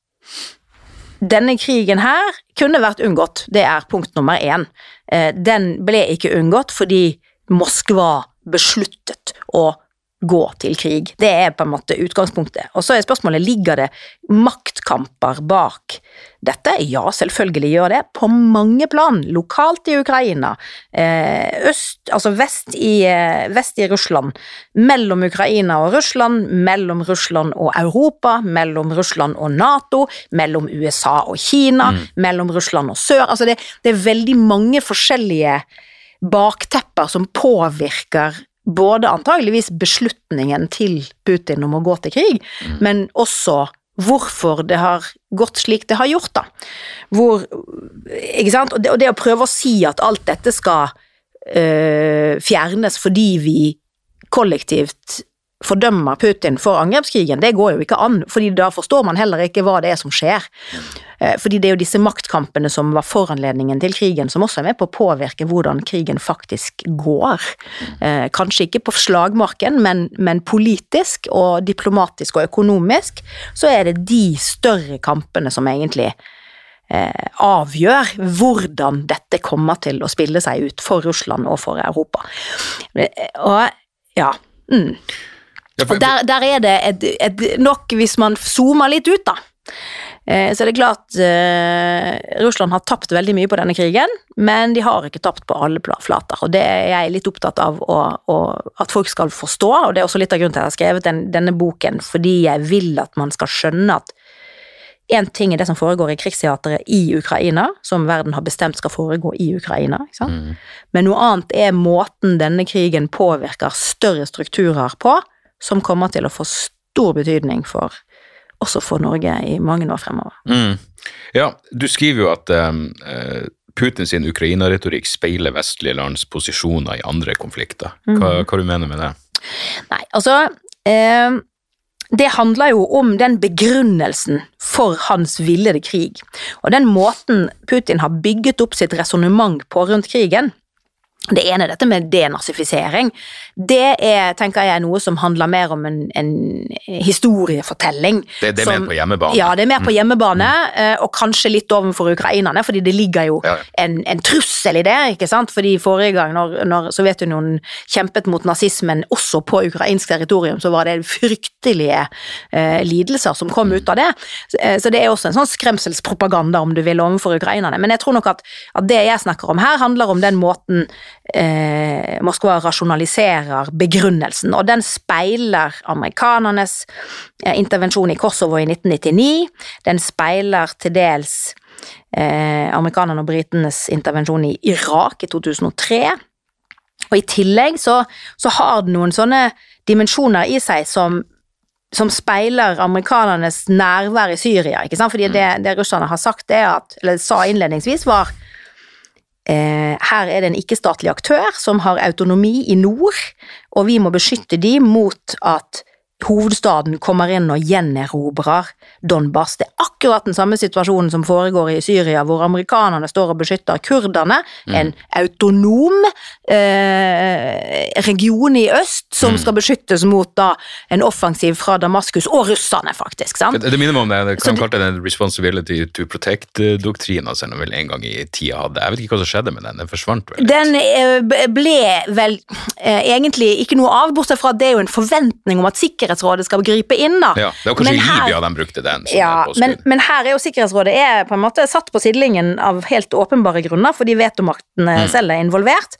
denne krigen her kunne vært unngått, det er punkt nummer én. Eh, Den ble ikke unngått fordi Moskva besluttet å gå til krig. Det er på en måte utgangspunktet. Og så er spørsmålet ligger det maktkamper bak dette. Ja, selvfølgelig gjør det, på mange plan. Lokalt i Ukraina, eh, øst, altså vest i, eh, vest i Russland, mellom Ukraina og Russland, mellom Russland og Europa, mellom Russland og Nato, mellom USA og Kina, mellom Russland og sør. Altså det, det er veldig mange forskjellige baktepper som påvirker både antageligvis beslutningen til Putin om å gå til krig, men også hvorfor det har gått slik det har gjort, da. Hvor Ikke sant? Og det, og det å prøve å si at alt dette skal øh, fjernes fordi vi kollektivt fordømmer Putin for angrepskrigen, det går jo ikke an, fordi da forstår man heller ikke hva det er som skjer. Eh, Fordi det er jo disse maktkampene som var foranledningen til krigen, som også er med på å påvirke hvordan krigen faktisk går. Eh, Kanskje ikke på slagmarken, men, men politisk og diplomatisk og økonomisk, så er det de større kampene som egentlig eh, avgjør hvordan dette kommer til å spille seg ut for Russland og for Europa. Og ja. Mm.
Ja, for-
der, der er det et, et, nok, hvis man zoomer litt ut, da. eh, Så er det klart eh, Russland har tapt veldig mye på denne krigen, men de har ikke tapt på alle flater. Og det er jeg litt opptatt av å, å, at folk skal forstå, og det er også litt av grunnen til at jeg har skrevet den, denne boken, fordi jeg vil at man skal skjønne at Én ting er det som foregår i krigsteateret i Ukraina, som verden har bestemt skal foregå i Ukraina. Sant? Men noe annet er måten denne krigen påvirker større strukturer på, som kommer til å få stor betydning for også for Norge i mange år fremover.
Mm. Ja, du skriver jo at um, Putins Ukraina-retorikk speiler vestlige lands posisjoner i andre konflikter. Hva, hva du mener med det?
Nei, altså eh, Det handler jo om den begrunnelsen for hans villede krig. Og den måten Putin har bygget opp sitt resonnement på rundt krigen. Det ene er dette med denazifisering. Det er, tenker jeg, noe som handler mer om en, en historiefortelling.
Det, det er
som-
mer på hjemmebane.
Ja, det er mer på hjemmebane, mm. og kanskje litt overfor ukrainerne, fordi det ligger jo
Ja,
en, en trussel i det, ikke sant? Fordi forrige gang når, når Sovjetunionen kjempet mot nazismen også på ukrainsk territorium, så var det fryktelige eh, lidelser som kom ut av det. Så, eh, så det er også en sånn skremselspropaganda, om du vil, overfor ukrainerne. Men jeg tror nok at, at det jeg snakker om her, handler om den måten eh, Moskva rasjonaliserer begrunnelsen, og den speiler amerikanernes eh, intervensjon i Kosovo i 1999. Den speiler til dels eh, amerikanerne og britenes intervensjon i Irak i 2003. Og i tillegg så, så har den noen sånne dimensjoner i seg som, som speiler amerikanernes nærvær i Syria. ikke sant? Fordi det, det russerne har sagt, det at, eller sa innledningsvis, var her er det en ikke-statlig aktør som har autonomi i nord, og vi må beskytte de mot at hovedstaden kommer inn og gjenerobrer Donbas. Det er akkurat den samme situasjonen som foregår i Syria, hvor amerikanerne står og beskytter kurderne, en autonom eh, region i øst som skal beskyttes mot da en offensiv fra Damaskus, og russerne, faktisk. sant?
Det, det minner meg om det, det kan kalle det den responsibility to protect-doktrina som den vel en gang i tida hadde. Jeg vet ikke hva som skjedde med den, den forsvant vel?
Den eh, ble vel eh, egentlig ikke noe av, bortsett fra at det er jo en forventning om at Sikkerhetsrådet skal gripe inn, da.
Ja, det var kanskje
Men her-
Libya de brukte den som
Ja, men, men her er jo Sikkerhetsrådet er på en måte satt på sidelinjen av helt åpenbare grunner, fordi vetomaktene
Mm.
selv er involvert.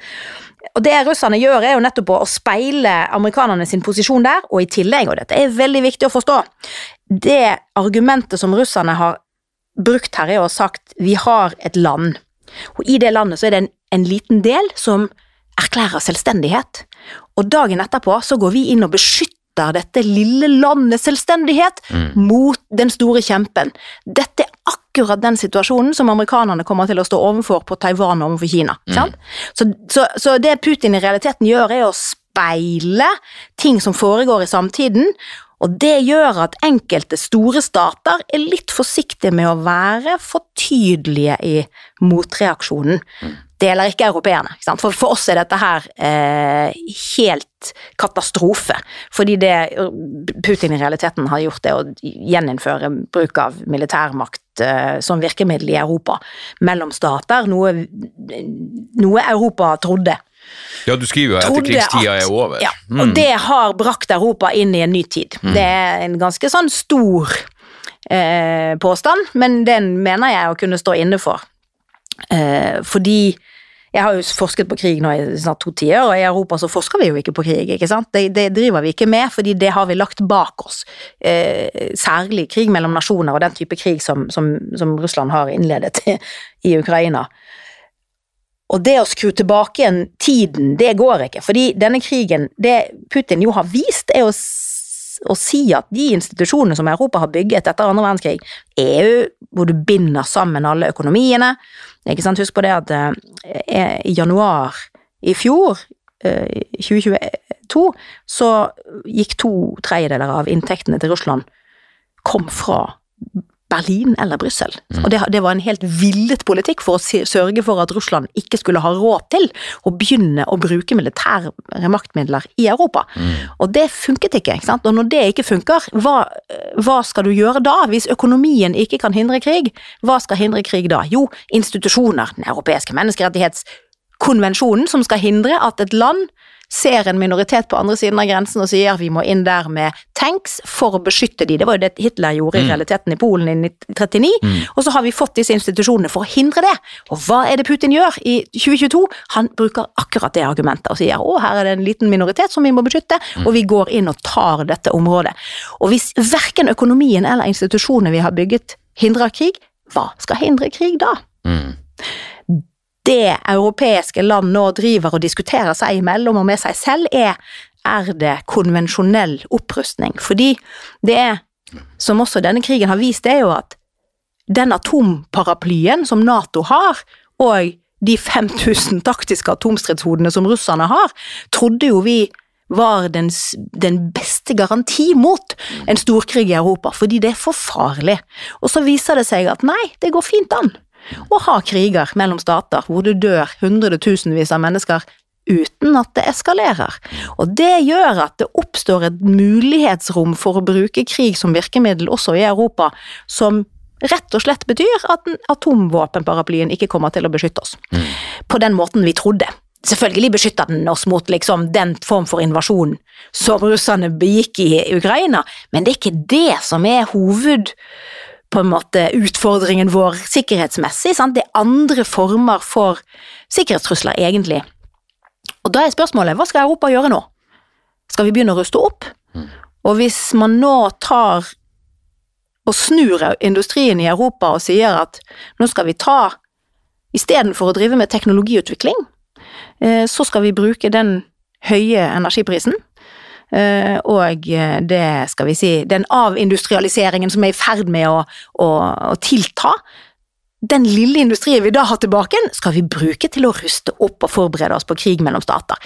Og det russerne gjør, er jo nettopp å speile amerikanerne sin posisjon der, og i tillegg, og dette er veldig viktig å forstå, det argumentet som russerne har brukt her, er ha sagt vi har et land, og i det landet så er det en, en liten del som erklærer selvstendighet. Og dagen etterpå så går vi inn og beskytter dette lille landets selvstendighet mot den store kjempen. Dette er akkurat den situasjonen som amerikanerne kommer til å stå overfor på Taiwan og overfor Kina. Sant? Så, så, så det Putin i realiteten gjør, er å speile ting som foregår i samtiden, og det gjør at enkelte store stater er litt forsiktige med å være for tydelige i motreaksjonen. Det gjelder ikke europeerne. Ikke? For, for oss er dette her eh, helt katastrofe. Fordi det Putin i realiteten har gjort, er å gjeninnføre bruk av militærmakt eh, som virkemiddel i Europa mellom stater, noe, noe Europa trodde
Ja, du skriver jo
at
etterkrigstida er over.
Ja,
Mm.
og det har brakt Europa inn i en ny tid. Det er en ganske sånn stor eh, påstand, men den mener jeg å kunne stå inne for. Eh, fordi jeg har jo forsket på krig nå i snart to tiår, og i Europa så forsker vi jo ikke på krig, ikke sant? Det, det driver vi ikke med, fordi det har vi lagt bak oss. Eh, særlig krig mellom nasjoner og den type krig som, som, som Russland har innledet i Ukraina. Og det å skru tilbake igjen tiden, det går ikke. Fordi denne krigen, det Putin jo har vist, er s- å si at de institusjonene som Europa har bygget etter andre verdenskrig, EU, hvor du binder sammen alle økonomiene ikke sant? Husk på det at eh, i januar i fjor, eh, 2022, så gikk to tredjedeler av inntektene til Russland kom fra Berlin eller Brussel. Og det, det var en helt villet politikk for å sørge for at Russland ikke skulle ha råd til å begynne å bruke militære maktmidler i Europa. Og det funket ikke. ikke sant? Og når det ikke funker, hva, hva skal du gjøre da? Hvis økonomien ikke kan hindre krig, hva skal hindre krig da? Jo, institusjoner, den europeiske menneskerettighetskonvensjonen, som skal hindre at et land ser en minoritet på andre siden av grensen og sier vi må inn der med tanks for å beskytte de. Det var jo det Hitler gjorde i realiteten i Polen i 1939, og så har vi fått disse institusjonene for å hindre det. Og hva er det Putin gjør i 2022? Han bruker akkurat det argumentet og sier å, her er det en liten minoritet som vi må beskytte, og vi går inn og tar dette området. Og hvis verken økonomien eller institusjonene vi har bygget hindrer krig, hva skal hindre krig da? Det europeiske land nå driver og diskuterer seg imellom og med seg selv, er er det konvensjonell opprustning. Fordi det er, som også denne krigen har vist, det er jo at den atomparaplyen som Nato har, og de 5000 taktiske atomstridshodene som russerne har, trodde jo vi var den, den beste garanti mot en storkrig i Europa, fordi det er for farlig. Og så viser det seg at nei, det går fint an å ha kriger mellom stater hvor det dør hundretusenvis av mennesker uten at det eskalerer. Og det gjør at det oppstår et mulighetsrom for å bruke krig som virkemiddel også i Europa, som rett og slett betyr at atomvåpenparaplyen ikke kommer til å beskytte oss. På den måten vi trodde. Selvfølgelig beskytter den oss mot liksom den form for invasjon som russerne begikk i Ukraina, men det er ikke det som er hoved på en måte utfordringen vår sikkerhetsmessig. Sant? Det er andre former for sikkerhetstrusler, egentlig. Og da er spørsmålet, hva skal Europa gjøre nå? Skal vi begynne å ruste opp? Og hvis man nå tar og snur industrien i Europa og sier at nå skal vi ta Istedenfor å drive med teknologiutvikling, eh, så skal vi bruke den høye energiprisen og eh, det, skal vi si, den avindustrialiseringen som er i ferd med å, å, å tilta, den lille industrien vi da har tilbake, skal vi bruke til å ruste opp og forberede oss på krig mellom stater.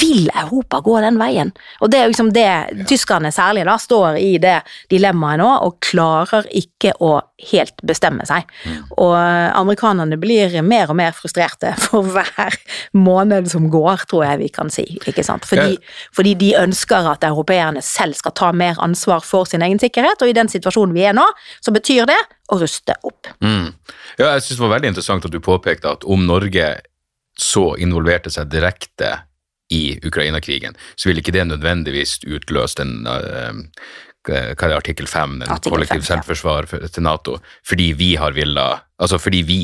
Vil Europa gå den veien? Og det er liksom det tyskerne særlig da står i det dilemmaet nå, og klarer ikke å helt bestemme seg. Og amerikanerne blir mer og mer frustrerte for hver måned som går, tror jeg vi kan si. ikke sant? Fordi, fordi de ønsker at europeerne selv skal ta mer ansvar for sin egen sikkerhet, og i den situasjonen vi er nå, så betyr det å ruste opp.
Mm. Ja, jeg synes det var veldig interessant at du påpekte at om Norge så involverte seg direkte i Ukraina-krigen, så ville ikke det nødvendigvis utløst en uh, hva er det, artikkel 5, den
Artikkel
kollektiv
5, ja.
selvforsvar for- til Nato, fordi vi har villa Altså fordi vi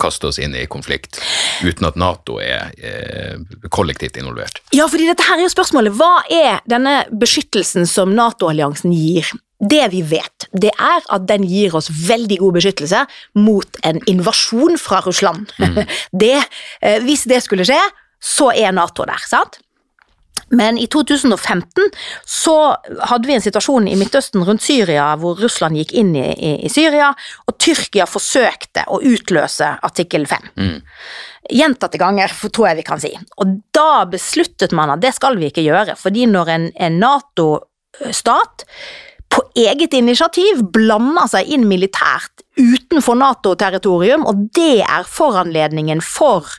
kaster oss inn i konflikt uten at Nato er eh, kollektivt involvert.
Ja, fordi dette her er jo spørsmålet. Hva er denne beskyttelsen som Nato-alliansen gir? Det vi vet, det er at den gir oss veldig god beskyttelse mot en invasjon fra Russland. Det, eh, hvis det skulle skje, så er Nato der, sant? Men i 2015 så hadde vi en situasjon i Midtøsten rundt Syria hvor Russland gikk inn i, i, i Syria, og Tyrkia forsøkte å utløse artikkel 5. Gjentatte ganger, tror jeg vi kan si. Og da besluttet man at det skal vi ikke gjøre, fordi når en, en Nato-stat på eget initiativ blander seg inn militært utenfor Nato-territorium, og det er foranledningen for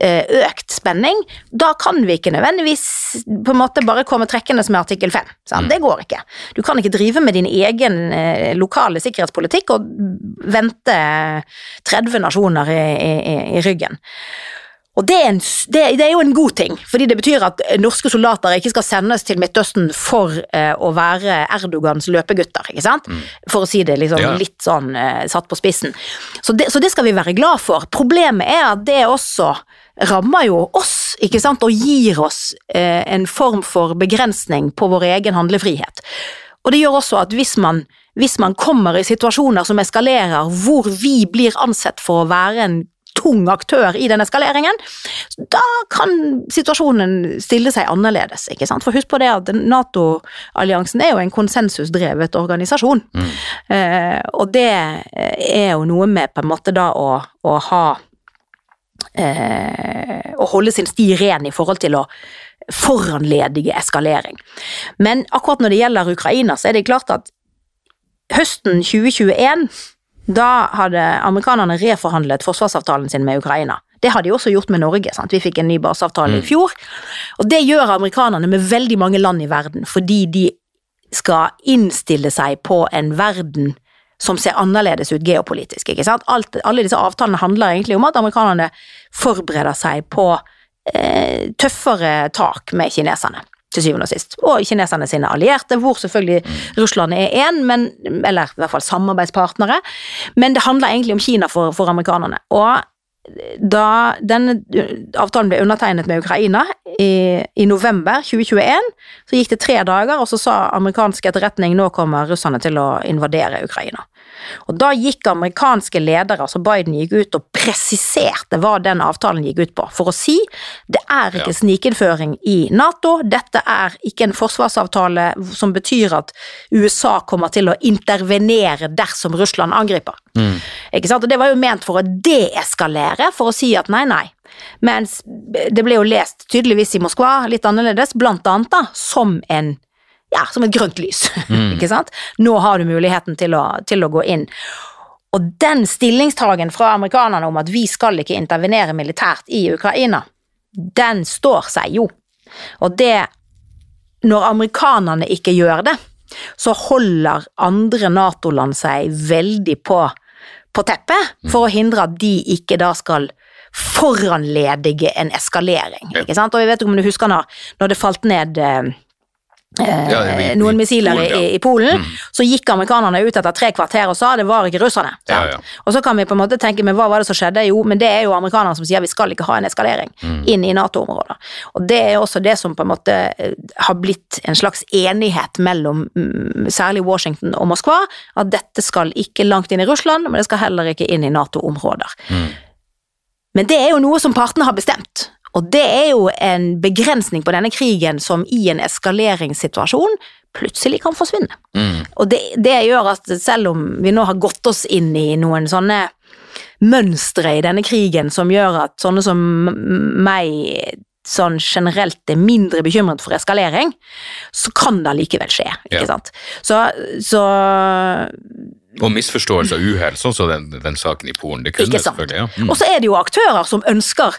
økt spenning, da kan vi ikke nødvendigvis på en måte bare komme trekkende med artikkel 5. Mm. Det går ikke. Du kan ikke drive med din egen eh, lokale sikkerhetspolitikk og vente 30 nasjoner i, i, i ryggen. Og det er, en, det, det er jo en god ting, fordi det betyr at norske soldater ikke skal sendes til Midtøsten for eh, å være Erdogans løpegutter, ikke sant? For å si det liksom,
Ja.
litt sånn eh, satt på spissen. Så det, så det skal vi være glad for. Problemet er at det også rammer jo oss, ikke sant, og gir oss eh, en form for begrensning på vår egen handlefrihet. Og det gjør også at hvis man, hvis man kommer i situasjoner som eskalerer, hvor vi blir ansett for å være en tung aktør i den eskaleringen, da kan situasjonen stille seg annerledes. ikke sant? For husk på det at Nato-alliansen er jo en konsensusdrevet organisasjon. Eh, og det er jo noe med på en måte da å, å ha eh, Å holde sin sti ren i forhold til å foranledige eskalering. Men akkurat når det gjelder Ukraina, så er det klart at høsten 2021 da hadde amerikanerne reforhandlet forsvarsavtalen sin med Ukraina. Det har de også gjort med Norge. Sant? Vi fikk en ny baseavtale i fjor. Og det gjør amerikanerne med veldig mange land i verden, fordi de skal innstille seg på en verden som ser annerledes ut geopolitisk. ikke sant? Alt, alle disse avtalene handler egentlig om at amerikanerne forbereder seg på eh, tøffere tak med kineserne, til syvende og sist. Og kineserne sine allierte, hvor selvfølgelig Russland er én, eller i hvert fall samarbeidspartnere. Men det handler egentlig om Kina for, for amerikanerne. Og da denne avtalen ble undertegnet med Ukraina i, i november 2021, så gikk det tre dager, og så sa amerikansk etterretning nå kommer russerne til å invadere Ukraina. Og da gikk amerikanske ledere, altså Biden, gikk ut og presiserte hva den avtalen gikk ut på, for å si det er ikke
Ja.
snikinnføring i Nato, dette er ikke en forsvarsavtale som betyr at USA kommer til å intervenere dersom Russland angriper. Ikke sant? Og det var jo ment for å deeskalere, for å si at nei, nei. Mens det ble jo lest tydeligvis i Moskva litt annerledes, blant annet da, som en ja, som et grønt lys, ikke sant? Nå har du muligheten til å, til å gå inn. Og den stillingstagen fra amerikanerne om at vi skal ikke intervenere militært i Ukraina, den står seg jo. Og det, når amerikanerne ikke gjør det, så holder andre Nato-land seg veldig på, på teppet for å hindre at de ikke da skal foranledige en eskalering. Ikke sant? Og jeg vet ikke om du husker når, når det falt ned eh,
Ja, i- i
noen missiler i, i Polen, så gikk amerikanerne ut etter tre kvarter og sa det var ikke russerne.
Ja, ja.
Og så kan vi på en måte tenke, men hva var det som skjedde? Jo, men det er jo amerikanerne som sier vi skal ikke ha en eskalering inn i Nato-området. Og det er også det som på en måte eh, har blitt en slags enighet mellom mm, særlig Washington og Moskva, at dette skal ikke langt inn i Russland, men det skal heller ikke inn i Nato-områder. Men det er jo noe som partene har bestemt. Og det er jo en begrensning på denne krigen som i en eskaleringssituasjon plutselig kan forsvinne.
Mm.
Og det, det gjør at selv om vi nå har gått oss inn i noen sånne mønstre i denne krigen som gjør at sånne som meg sånn generelt er mindre bekymret for eskalering, så kan det likevel skje, ikke
Ja.
sant. Så, så
Og misforståelse og uhell, sånn som den, den saken i Polen. Det kunne
Ikke sant.
selvfølgelig, ja. Mm.
Og så er det jo aktører som ønsker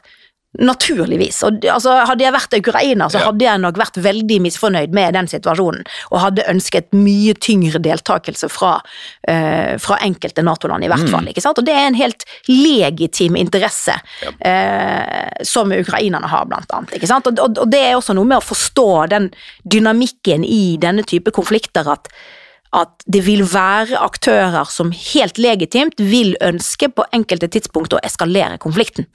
Naturligvis. Og, altså, hadde jeg vært ukrainer, så
Ja.
hadde jeg nok vært veldig misfornøyd med den situasjonen, og hadde ønsket mye tyngre deltakelse fra, uh, fra enkelte Nato-land, i hvert
Mm.
fall. ikke sant? Og det er en helt legitim interesse eh, som ukrainerne har, blant annet. ikke sant? Og, og, og det er også noe med å forstå den dynamikken i denne type konflikter, at at det vil være aktører som helt legitimt vil ønske på enkelte tidspunkt å eskalere konflikten.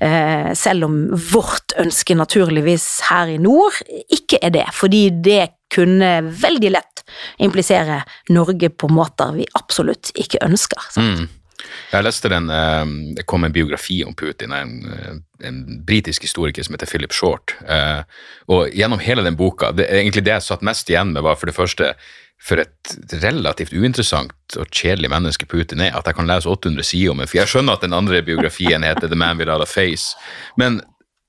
Eh, selv om vårt ønske naturligvis her i nord ikke er det, fordi det kunne veldig lett implisere Norge på måter vi absolutt ikke ønsker.
Mm. Jeg leste den, eh, det kom en biografi om Putin, en, eh, en britisk historiker som heter Philip Short. Og gjennom hele den boka, det, egentlig det jeg satt mest igjen med, var for det første for et relativt uinteressant og kjedelig menneske Putin er, at jeg kan lese 800 sider om en, For jeg skjønner at den andre biografien heter The Man Without a Face, men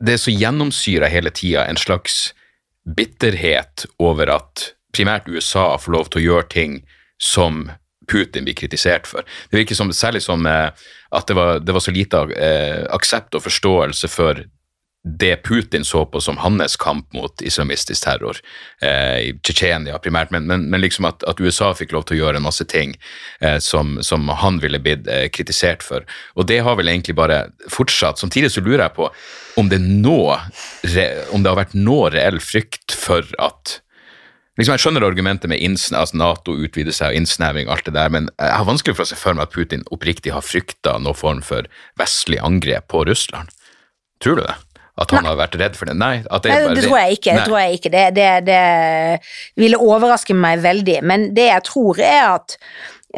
det er så gjennomsyra hele tida en slags bitterhet over at primært USA får lov til å gjøre ting som Putin blir kritisert for. Det virker som, særlig som eh, at det var, det var så lite eh, aksept og forståelse for det Putin så på som hans kamp mot islamistisk terror eh, i Tsjetsjenia primært, men, men, men liksom at, at USA fikk lov til å gjøre en masse ting eh, som, som han ville blitt eh, kritisert for. Og det har vel egentlig bare fortsatt. Samtidig så lurer jeg på om det nå om det har vært nå reell frykt for at Liksom, jeg skjønner argumentet med altså Nato utvider seg og innsnevring, alt det der, men jeg har vanskelig for å se for meg at Putin oppriktig har frykta noen form for vestlig angrep på Russland. Tror du det? At han har vært redd for det? Nei. At det,
Nei, det tror jeg ikke. Det, tror jeg ikke. Det, det, det ville overraske meg veldig. Men det jeg tror er at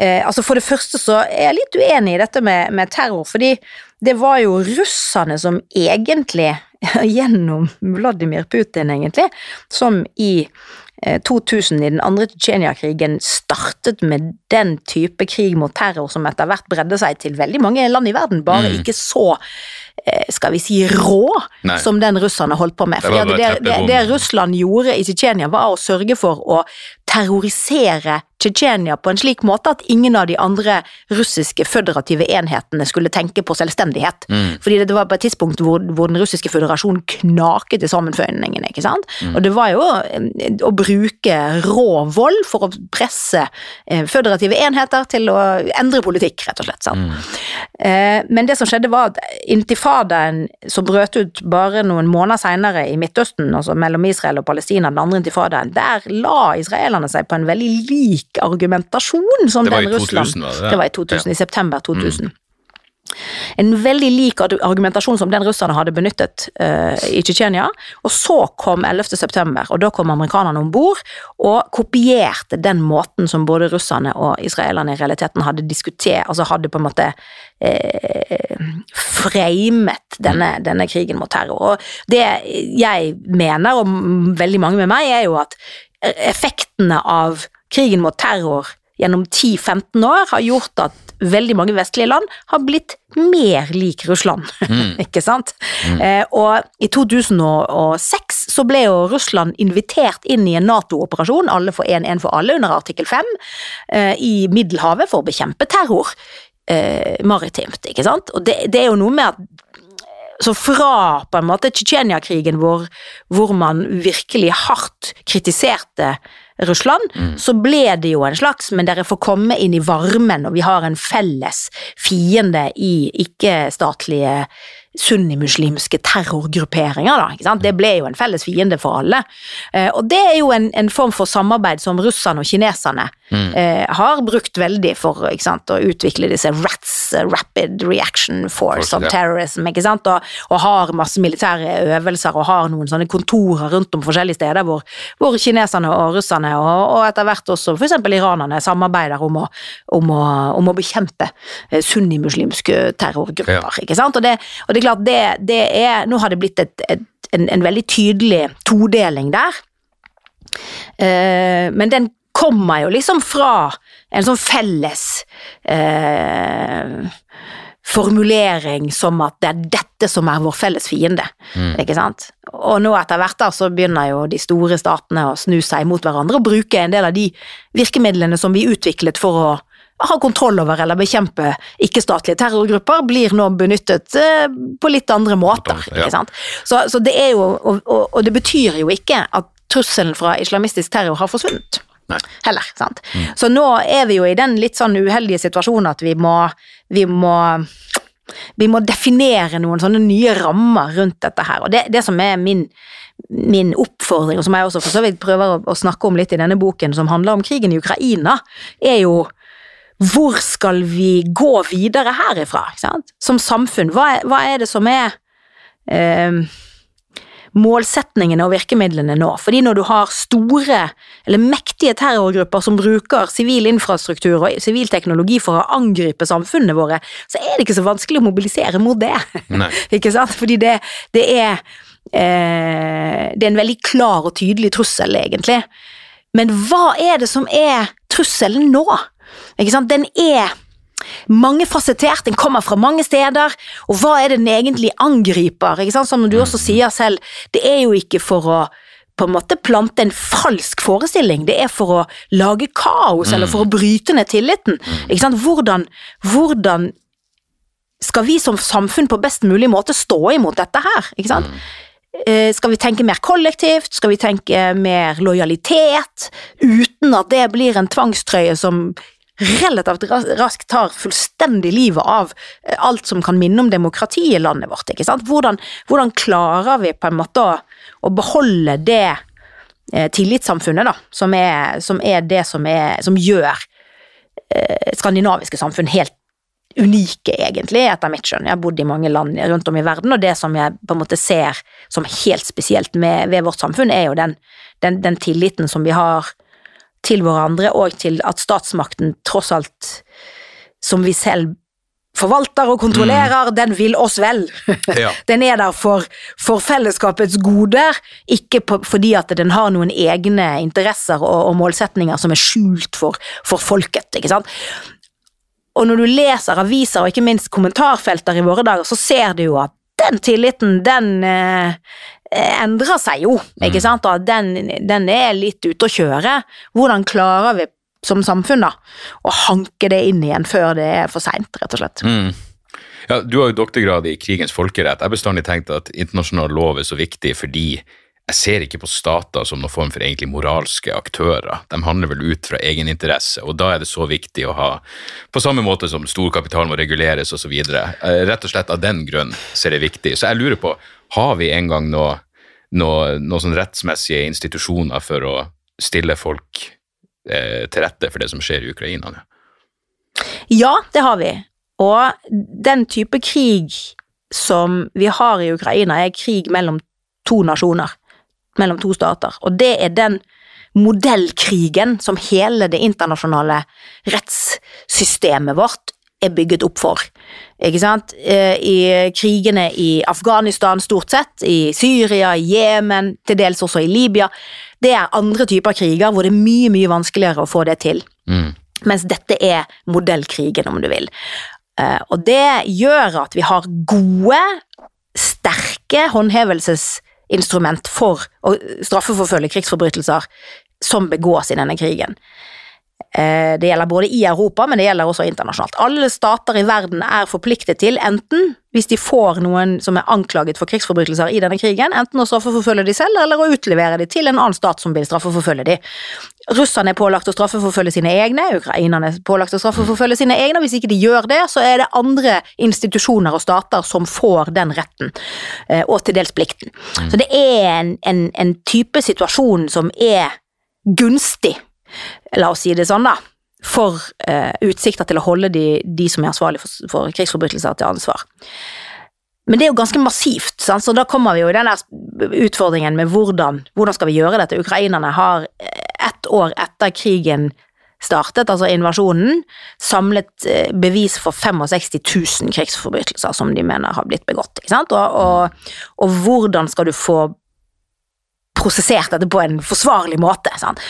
eh, altså For det første så er jeg litt uenig i dette med, med terror, fordi det var jo russerne som egentlig, gjennom Vladimir Putin egentlig, som i eh, 2000 i den andre Tsjetsjenia-krigen startet med den type krig mot terror som etter hvert bredde seg til veldig mange land i verden, bare
Mm.
ikke så skal vi si rå
Nei.
som den russerne holdt på med.
Det
Fordi
var
det, det, det Russland gjorde i Tsjetsjenia, var å sørge for å terrorisere Tsjetsjenia på en slik måte at ingen av de andre russiske føderative enhetene skulle tenke på selvstendighet.
Mm.
Fordi det var på et tidspunkt hvor, hvor den russiske føderasjonen knaket i sammenføyningene, ikke sant.
Mm.
Og det var jo eh, å bruke rå vold for å presse eh, føderative enheter til å endre politikk, rett og slett. Sant?
Mm.
Eh, Men det som skjedde var at intifadaen som brøt ut bare noen måneder senere i Midtøsten, altså mellom Israel og Palestina, den andre intifadaen, der la israelerne seg på en veldig lik argumentasjon som den Russland
2000, var det ja.
Det var i 2000,
Ja. Mm.
i september 2000. En veldig lik argumentasjon som den russerne hadde benyttet uh, i Tsjetsjenia. Og så kom 11. september, og da kom amerikanerne om bord og kopierte den måten som både russerne og israelerne i realiteten hadde diskutert, altså hadde på en måte eh, framet denne, denne krigen mot terror. Og det jeg mener, og veldig mange med meg, er jo at effektene av krigen mot terror gjennom 10-15 år har gjort at veldig mange vestlige land har blitt mer lik Russland, ikke sant? Eh, og i 2006 så ble jo Russland invitert inn i en Nato-operasjon, alle for én, én for alle, under artikkel 5, eh, i Middelhavet for å bekjempe terror eh, maritimt, ikke sant? Og det, det er jo noe med at så fra på en måte Tsjetsjenia-krigen, hvor, hvor man virkelig hardt kritiserte Russland, så ble det jo en slags Men dere får komme inn i varmen, og vi har en felles fiende i ikke-statlige sunnimuslimske terrorgrupperinger, da. Det ble jo en felles fiende for alle. Eh, og det er jo en, en form for samarbeid som russerne og kineserne eh, har brukt veldig for sant, å utvikle disse RATS, eh, Rapid Reaction Force of. Terrorism, ikke sant, og, og har masse militære øvelser og har noen sånne kontorer rundt om forskjellige steder hvor, hvor kineserne og russerne og, og etter hvert også eksempel iranerne samarbeider om å, om å, om å bekjempe sunnimuslimske terrorgrupper,
Ja.
ikke sant, og det, og det er klart det, det er Nå har det blitt et, et, en, en veldig tydelig todeling der. Eh, men den kommer jo liksom fra en sånn felles eh, formulering som at det er dette som er vår felles fiende. Ikke sant? Og nå etter hvert da så begynner jo de store statene å snu seg mot hverandre og bruke en del av de virkemidlene som vi utviklet for å ha kontroll over eller bekjempe ikke-statlige terrorgrupper, blir nå benyttet eh, på litt andre måter.
Ja.
Så, så det er jo, og, og, og det betyr jo ikke at trusselen fra islamistisk terror har forsvunnet.
Nei.
Heller, sant? Så nå er vi jo i den litt sånn uheldige situasjonen at vi må, vi må vi må definere noen sånne nye rammer rundt dette her, og det, det som er min, min oppfordring, og som jeg også for så vidt prøver å, å snakke om litt i denne boken som handler om krigen i Ukraina, er jo hvor skal vi gå videre herifra? Som samfunn, hva er, hva er det som er eh, målsetningene og virkemidlene nå. Fordi når du har store eller mektige terrorgrupper som bruker sivil infrastruktur og sivil teknologi for å angripe samfunnene våre, så er det ikke så vanskelig å mobilisere mot det. Ikke sant? Fordi det, det er eh, Det er en veldig klar og tydelig trussel, egentlig. Men hva er det som er trusselen nå? Ikke sant? Den er mangefasettert, den kommer fra mange steder, og hva er det den egentlig angriper? Ikke sant? Som du også sier selv, det er jo ikke for å på en måte plante en falsk forestilling, det er for å lage kaos, eller for å bryte ned tilliten. Ikke sant? Hvordan, hvordan skal vi som samfunn på best mulig måte stå imot dette her? Ikke sant? Eh, Skal vi tenke mer kollektivt? Skal vi tenke mer lojalitet? Uten at det blir en tvangstrøye som relativt raskt tar fullstendig livet av eh, alt som kan minne om demokrati i landet vårt. ikke sant? Hvordan, hvordan klarer vi på en måte å, å beholde det eh, tillitssamfunnet, da, som er, som er det som, er, som gjør eh, skandinaviske samfunn helt unike, egentlig, etter mitt skjønn. Jeg har bodd i mange land rundt om i verden, og det som jeg på en måte ser som helt spesielt med, ved vårt samfunn, er jo den, den, den tilliten som vi har til hverandre, og til at statsmakten tross alt, som vi selv forvalter og kontrollerer, den vil oss vel.
Ja.
Den er der for, for fellesskapets goder, ikke på, fordi at den har noen egne interesser og, og målsetninger som er skjult for, for folket, ikke sant. Og når du leser aviser, og ikke minst kommentarfelter i våre dager, så ser du jo at den tilliten, den eh, endrer seg jo, ikke sant? Og at den, den er litt ute å kjøre. Hvordan klarer vi som samfunn da, å hanke det inn igjen før det er for seint, rett og slett?
Mm. Ja, du har jo doktorgrad i krigens folkerett. Jeg har bestandig tenkt at internasjonal lov er så viktig fordi jeg ser ikke på stater som noen form for egentlig moralske aktører. De handler vel ut fra egeninteresse, og da er det så viktig å ha, på samme måte som storkapital må reguleres osv., rett og slett av den grunn ser er det viktig. Så jeg lurer på, har vi en gang noe, noe, noe sånn rettsmessige institusjoner for å stille folk eh, til rette for det som skjer i Ukraina?
Ja, det har vi. Og den type krig som vi har i Ukraina, er krig mellom to nasjoner. Mellom to stater. Og det er den modellkrigen som hele det internasjonale rettssystemet vårt er bygget opp for. Ikke sant? Eh, I krigene i Afghanistan stort sett, i Syria, i Jemen, til dels også i Libya. Det er andre typer kriger hvor det er mye, mye vanskeligere å få det til.
Mm.
Mens dette er modellkrigen, om du vil. Eh, Og det gjør at vi har gode, sterke håndhevelsesinstrument for å straffeforfølge krigsforbrytelser som begås i denne krigen. Eh, Det gjelder både i Europa, men det gjelder også internasjonalt. Alle stater i verden er forpliktet til, enten hvis de får noen som er anklaget for krigsforbrytelser i denne krigen, enten å straffeforfølge de selv, eller å utlevere de til en annen stat som vil straffeforfølge de. Russerne er pålagt å straffeforfølge sine egne, ukrainerne er pålagt å straffeforfølge sine egne, hvis ikke de gjør det, så er det andre institusjoner og stater som får den retten, eh, og til dels plikten. Så det er en, en, en type situasjon som er gunstig, la oss si det sånn da, for eh, utsikter til å holde de, de som er ansvarlige for, for krigsforbrytelser til ansvar. Men det er jo ganske massivt, sant? så da kommer vi jo i den utfordringen med hvordan, hvordan skal vi gjøre dette. Ukrainerne har eh, ett år etter krigen startet, altså invasjonen, samlet eh, bevis for 65 000 krigsforbrytelser som de mener har blitt begått. Og, og, og hvordan skal du få prosessert dette på en forsvarlig måte? Sant?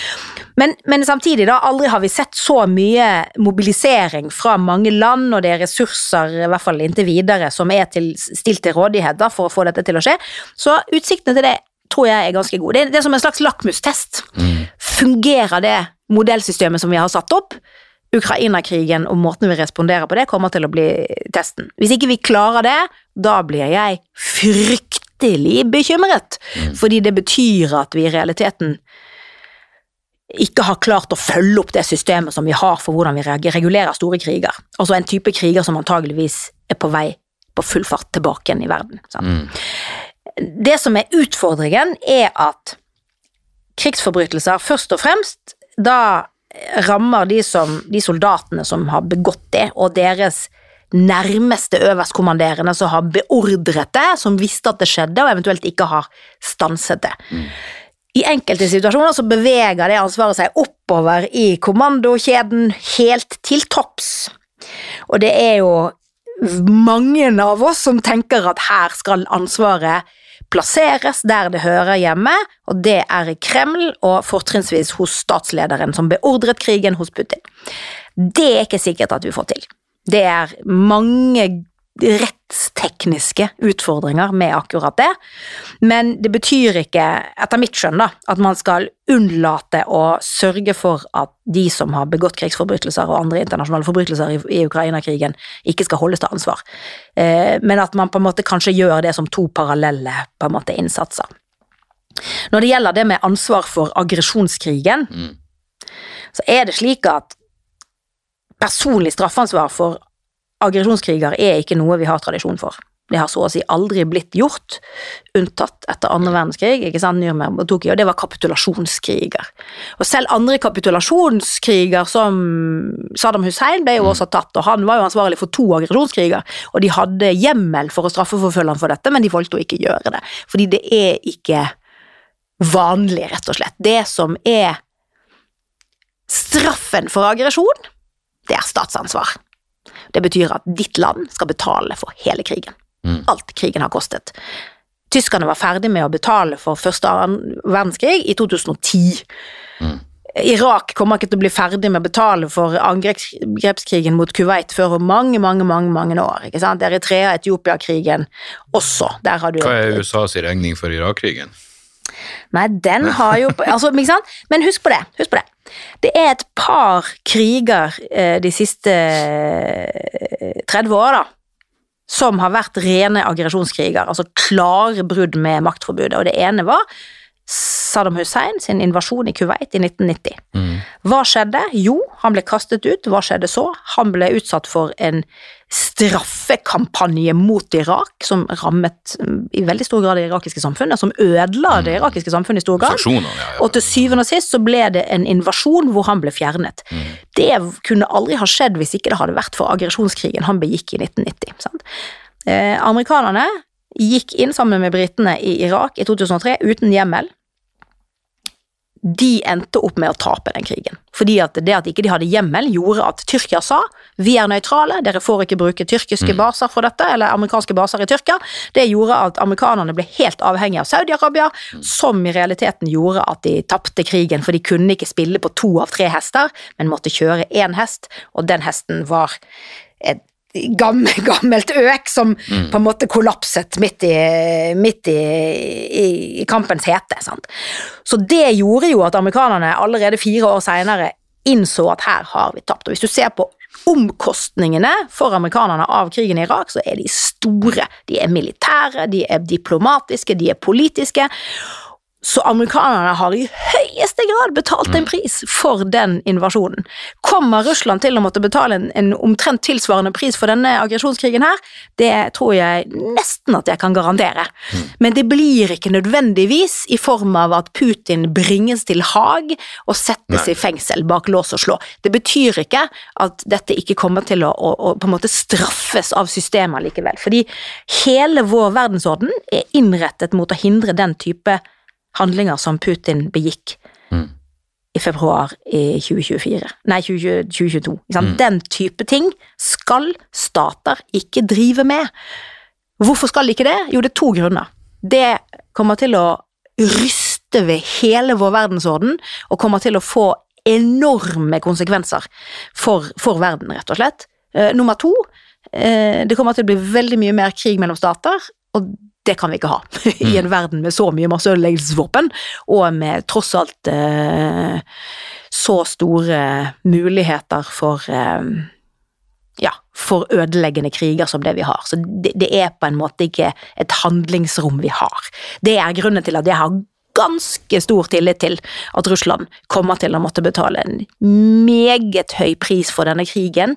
Men, men, samtidig, da, aldri har vi sett så mye mobilisering fra mange land, og det er ressurser, i hvert fall inntil videre, som er til, stilt til rådighet da, for å få dette til å skje. Så utsiktene til det tror jeg er ganske gode. Det det er som en slags lakmustest. Mm. Fungerer det modellsystemet som vi har satt opp? Ukraina-krigen og måten vi responderer på det, kommer til å bli testen. Hvis ikke vi klarer det, da blir jeg fryktelig bekymret. Mm. Fordi det betyr at vi i realiteten ikke har klart å følge opp det systemet som vi har for hvordan vi regulerer store kriger. Altså en type kriger som antageligvis er på vei på full fart tilbake igjen i verden. Mm. Det som er utfordringen, er at krigsforbrytelser først og fremst da rammer de, som, de soldatene som har begått det, og deres nærmeste øverstkommanderende som har beordret det, som visste at det skjedde, og eventuelt ikke har stanset det. Mm. I enkelte situasjoner så beveger det ansvaret seg oppover i kommandokjeden helt til topps. Og det er jo mange av oss som tenker at her skal ansvaret plasseres der det hører hjemme, og det er i Kreml og fortrinnsvis hos statslederen som beordret krigen hos Putin. Det er ikke sikkert at vi får til. Det er mange rettstekniske utfordringer med akkurat det, men det betyr ikke, etter mitt skjønn, da, at man skal unnlate å sørge for at de som har begått krigsforbrytelser og andre internasjonale forbrytelser i, i Ukraina-krigen, ikke skal holdes til ansvar, eh, men at man på en måte kanskje gjør det som to parallelle på en måte innsatser. Når det gjelder det med ansvar for aggresjonskrigen, mm. så er det slik at personlig straffansvar for aggresjonskriger er ikke noe vi har tradisjon for. Det har så å si aldri blitt gjort, unntatt etter andre verdenskrig, ikke sant, Nürnberg og Tokyo, det var kapitulasjonskriger. Og selv andre kapitulasjonskriger, som Saddam Hussein, ble jo også tatt, og han var jo ansvarlig for to aggresjonskriger, og de hadde hjemmel for å straffeforfølge ham for dette, men de valgte å ikke gjøre det, fordi det er ikke vanlig, rett og slett. Det som er straffen for aggresjon, det er statsansvar. Det betyr at ditt land skal betale for hele krigen. Mm. Alt krigen har kostet. Tyskerne var ferdig med å betale for første verdenskrig i 2010. Mm. Irak kommer ikke til å bli ferdig med å betale for angrepskrigen mot Kuwait før mange, mange mange, mange år. ikke sant? Eritrea-Etiopia-krigen også. Der har du
Hva er USAs regning for Irak-krigen?
Nei, den har jo altså, ikke sant? Men husk på det. Husk på det. Det er et par kriger eh, de siste 30 åra, da, som har vært rene aggresjonskriger, altså klare brudd med maktforbudet. Og det ene var Saddam Hussein sin invasjon i Kuwait i 1990. Mm. Hva skjedde? Jo, han ble kastet ut. Hva skjedde så? Han ble utsatt for en straffekampanje mot Irak, som rammet mm, i veldig stor grad det irakiske samfunnet, som ødela det mm. irakiske samfunnet i stor grad. Ja, ja, og til syvende og sist så ble det en invasjon hvor han ble fjernet. Mm. Det kunne aldri ha skjedd hvis ikke det hadde vært for aggresjonskrigen han begikk i 1990. Eh, amerikanerne gikk inn sammen med britene i Irak i 2003 uten hjemmel de endte opp med å tape den krigen. Fordi at det at ikke de hadde hjemmel, gjorde at Tyrkia sa vi er nøytrale, dere får ikke bruke tyrkiske mm. baser for dette, eller amerikanske baser i Tyrkia. Det gjorde at amerikanerne ble helt avhengige av Saudi-Arabia, mm. som i realiteten gjorde at de tapte krigen, for de kunne ikke spille på to av tre hester, men måtte kjøre én hest, og den hesten var et gammel, gammelt øk som mm. på en måte kollapset midt i, midt i, i, i kampens hete. Sant? Så det gjorde jo at amerikanerne allerede fire år seinere innså at her har vi tapt. Og hvis du ser på omkostningene for amerikanerne av krigen i Irak, så er de store. De er militære, de er diplomatiske, de er politiske. Så amerikanerne har i høyeste grad betalt en mm. pris for den invasjonen. Kommer Russland til å måtte betale en, en, omtrent tilsvarende pris for denne aggresjonskrigen her? Det tror jeg nesten at jeg kan garantere. Mm. Men det blir ikke nødvendigvis i form av at Putin bringes til Haag og settes Nei. i fengsel bak lås og slå. Det betyr ikke at dette ikke kommer til å, å, å på en måte straffes av systemet likevel. Fordi hele vår verdensorden er innrettet mot å hindre den type handlinger som Putin begikk mm. i februar i 2024. Nei, 2020, 2022. Ikke sant? Den type ting skal stater ikke drive med. Hvorfor skal de ikke det? Jo, det er to grunner. Det kommer til å ryste ved hele vår verdensorden, og kommer til å få enorme konsekvenser for, for verden, rett og slett. Eh, nummer to, eh, det kommer til å bli veldig mye mer krig mellom stater, og det kan vi ikke ha i en verden med så mye masseødeleggelsesvåpen, og med tross alt eh, så store muligheter for eh, ja, for ødeleggende kriger som det vi har. Så det, det, er på en måte ikke et handlingsrom vi har. Det er grunnen til at jeg har ganske stor tillit til at Russland kommer til å måtte betale en meget høy pris for denne krigen,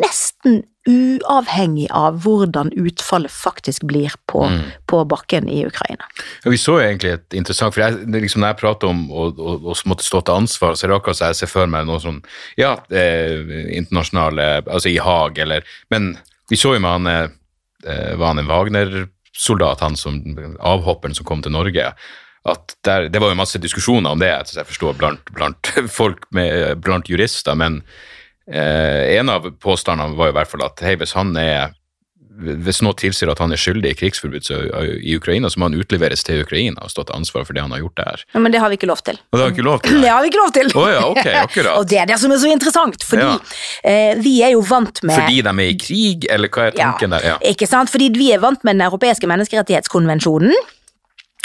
nesten uavhengig av hvordan utfallet faktisk blir på, mm. på bakken i Ukraina.
Ja, vi så egentlig et interessant for jeg, liksom Når jeg prater om å, måtte stå til ansvar, så er det akkurat så jeg ser for meg noe sånn Ja, eh, internasjonale Altså i Haag, eller Men vi så jo med han eh, Var han en Wagner-soldat, han som avhopperen som kom til Norge? At der, Det var jo masse diskusjoner om det, så jeg forstår, blant, blant folk, med, blant jurister, men eh, en av påstandene var jo i hvert fall at hei, hvis han er hvis noe tilsier at han er skyldig i krigsforbud i Ukraina, så må han utleveres til Ukraina og stå til ansvar for det han har gjort der.
Ja, men det har vi ikke lov til.
Og det har vi ikke lov til?
Det har vi ikke lov til!
Oh, ja, ok, akkurat.
og det er det som er så interessant, fordi ja. eh, vi er jo vant med
Fordi de er i krig, eller hva er tanken
ja,
der? Ja,
ikke sant, fordi vi er vant med Den europeiske menneskerettighetskonvensjonen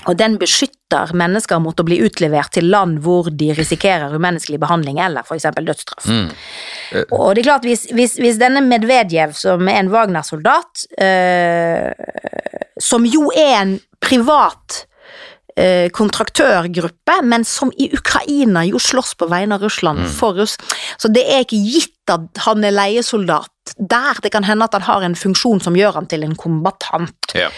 og den beskytter mennesker mot å bli utlevert til land hvor de risikerer umenneskelig behandling eller f.eks. dødsstraff. Mm. Uh, og det er klart, hvis, hvis, hvis denne Medvedev, som er en Wagner-soldat, uh, som jo er en privat kontraktørgruppe, men som i Ukraina jo slåss på vegne av Russland mm. for Russ, så det er ikke gitt at han er leiesoldat der. Det kan hende at han har en funksjon som gjør han til en kombatant. Ja.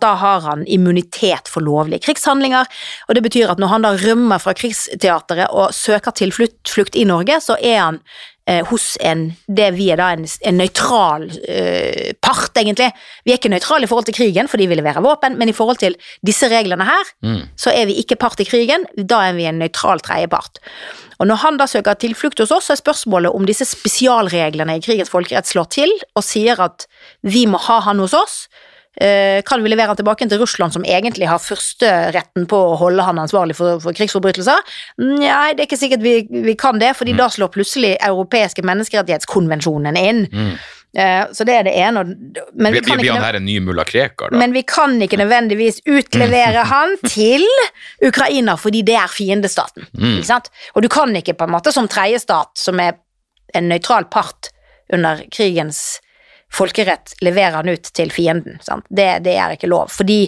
Da har han immunitet for lovlige krigshandlinger, og det betyr at når han da rømmer fra krigsteateret og søker tilflukt i Norge, så er han eh, hos en det vi er da en, en nøytral eh, part, egentlig. Vi er ikke nøytrale i forhold til krigen, for de vil levere våpen, men i forhold til disse reglene her, mm. så er vi ikke part i krigen. Da er vi en nøytral tredjepart. Og når han da søker tilflukt hos oss, så er spørsmålet om disse spesialreglene i krigens folkerett slår til og sier at vi må ha han hos oss. Eh, kan vi levere han tilbake til Russland, som egentlig har førsteretten på å holde han ansvarlig for, for krigsforbrytelser? Nei, det er ikke sikkert vi, vi kan det, fordi mm. da slår plutselig europeiske menneskerettighetskonvensjonen inn. Mm. Eh, så det er det ene.
Men vi, blir han her en ny mulla Krekar, da?
Men vi kan ikke nødvendigvis utlevere han til Ukraina, fordi det er fiendestaten. Mm. Ikke sant? Og du kan ikke på en måte som tredjestat, som er en nøytral part under krigens folkerett, leverer han ut til fienden. Det, det er ikke lov. Fordi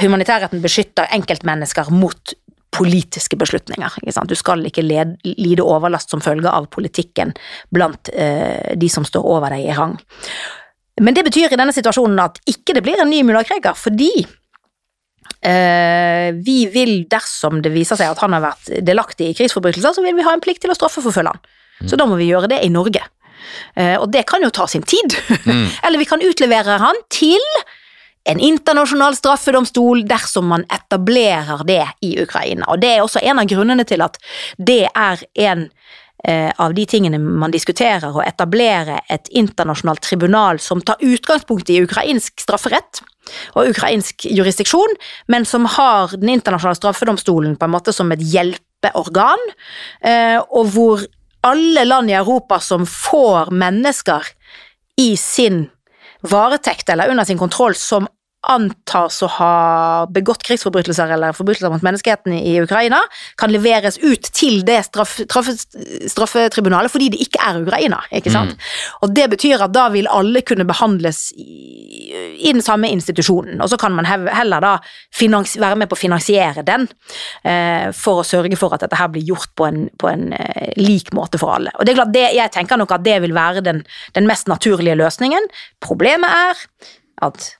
humanitærretten beskytter enkeltmennesker mot politiske beslutninger. Du skal ikke led, lide overlast som følge av politikken blant eh, de som står over deg i rang. Men det betyr i denne situasjonen at ikke det blir en ny mulla Krekar, fordi eh, vi vil, dersom det viser seg at han har vært delaktig i krigsforbrytelser, så vil vi ha en plikt til å straffeforfølge han. Så da må vi gjøre det i Norge. Eh, og det kan jo ta sin tid. Mm. Eller vi kan utlevere han til en internasjonal straffedomstol dersom man etablerer det i Ukraina. Og det er også en av grunnene til at det er en eh, av de tingene man diskuterer, å etablere et internasjonalt tribunal som tar utgangspunkt i ukrainsk strafferett og ukrainsk jurisdiksjon, men som har den internasjonale straffedomstolen på en måte som et hjelpeorgan, eh, og hvor alle land i Europa som får mennesker i sin varetekt eller under sin kontroll som antas å ha begått krigsforbrytelser eller forbrytelser mot menneskeheten i Ukraina, kan leveres ut til det straff, straffe, straffetribunalet fordi det ikke er Ukraina. ikke sant? Mm. Og Det betyr at da vil alle kunne behandles i, i den samme institusjonen. Og så kan man heller da være med på å finansiere den, eh, for å sørge for at dette her blir gjort på en, på en eh, lik måte for alle. Og det er klart, det, Jeg tenker nok at det vil være den, den mest naturlige løsningen. Problemet er at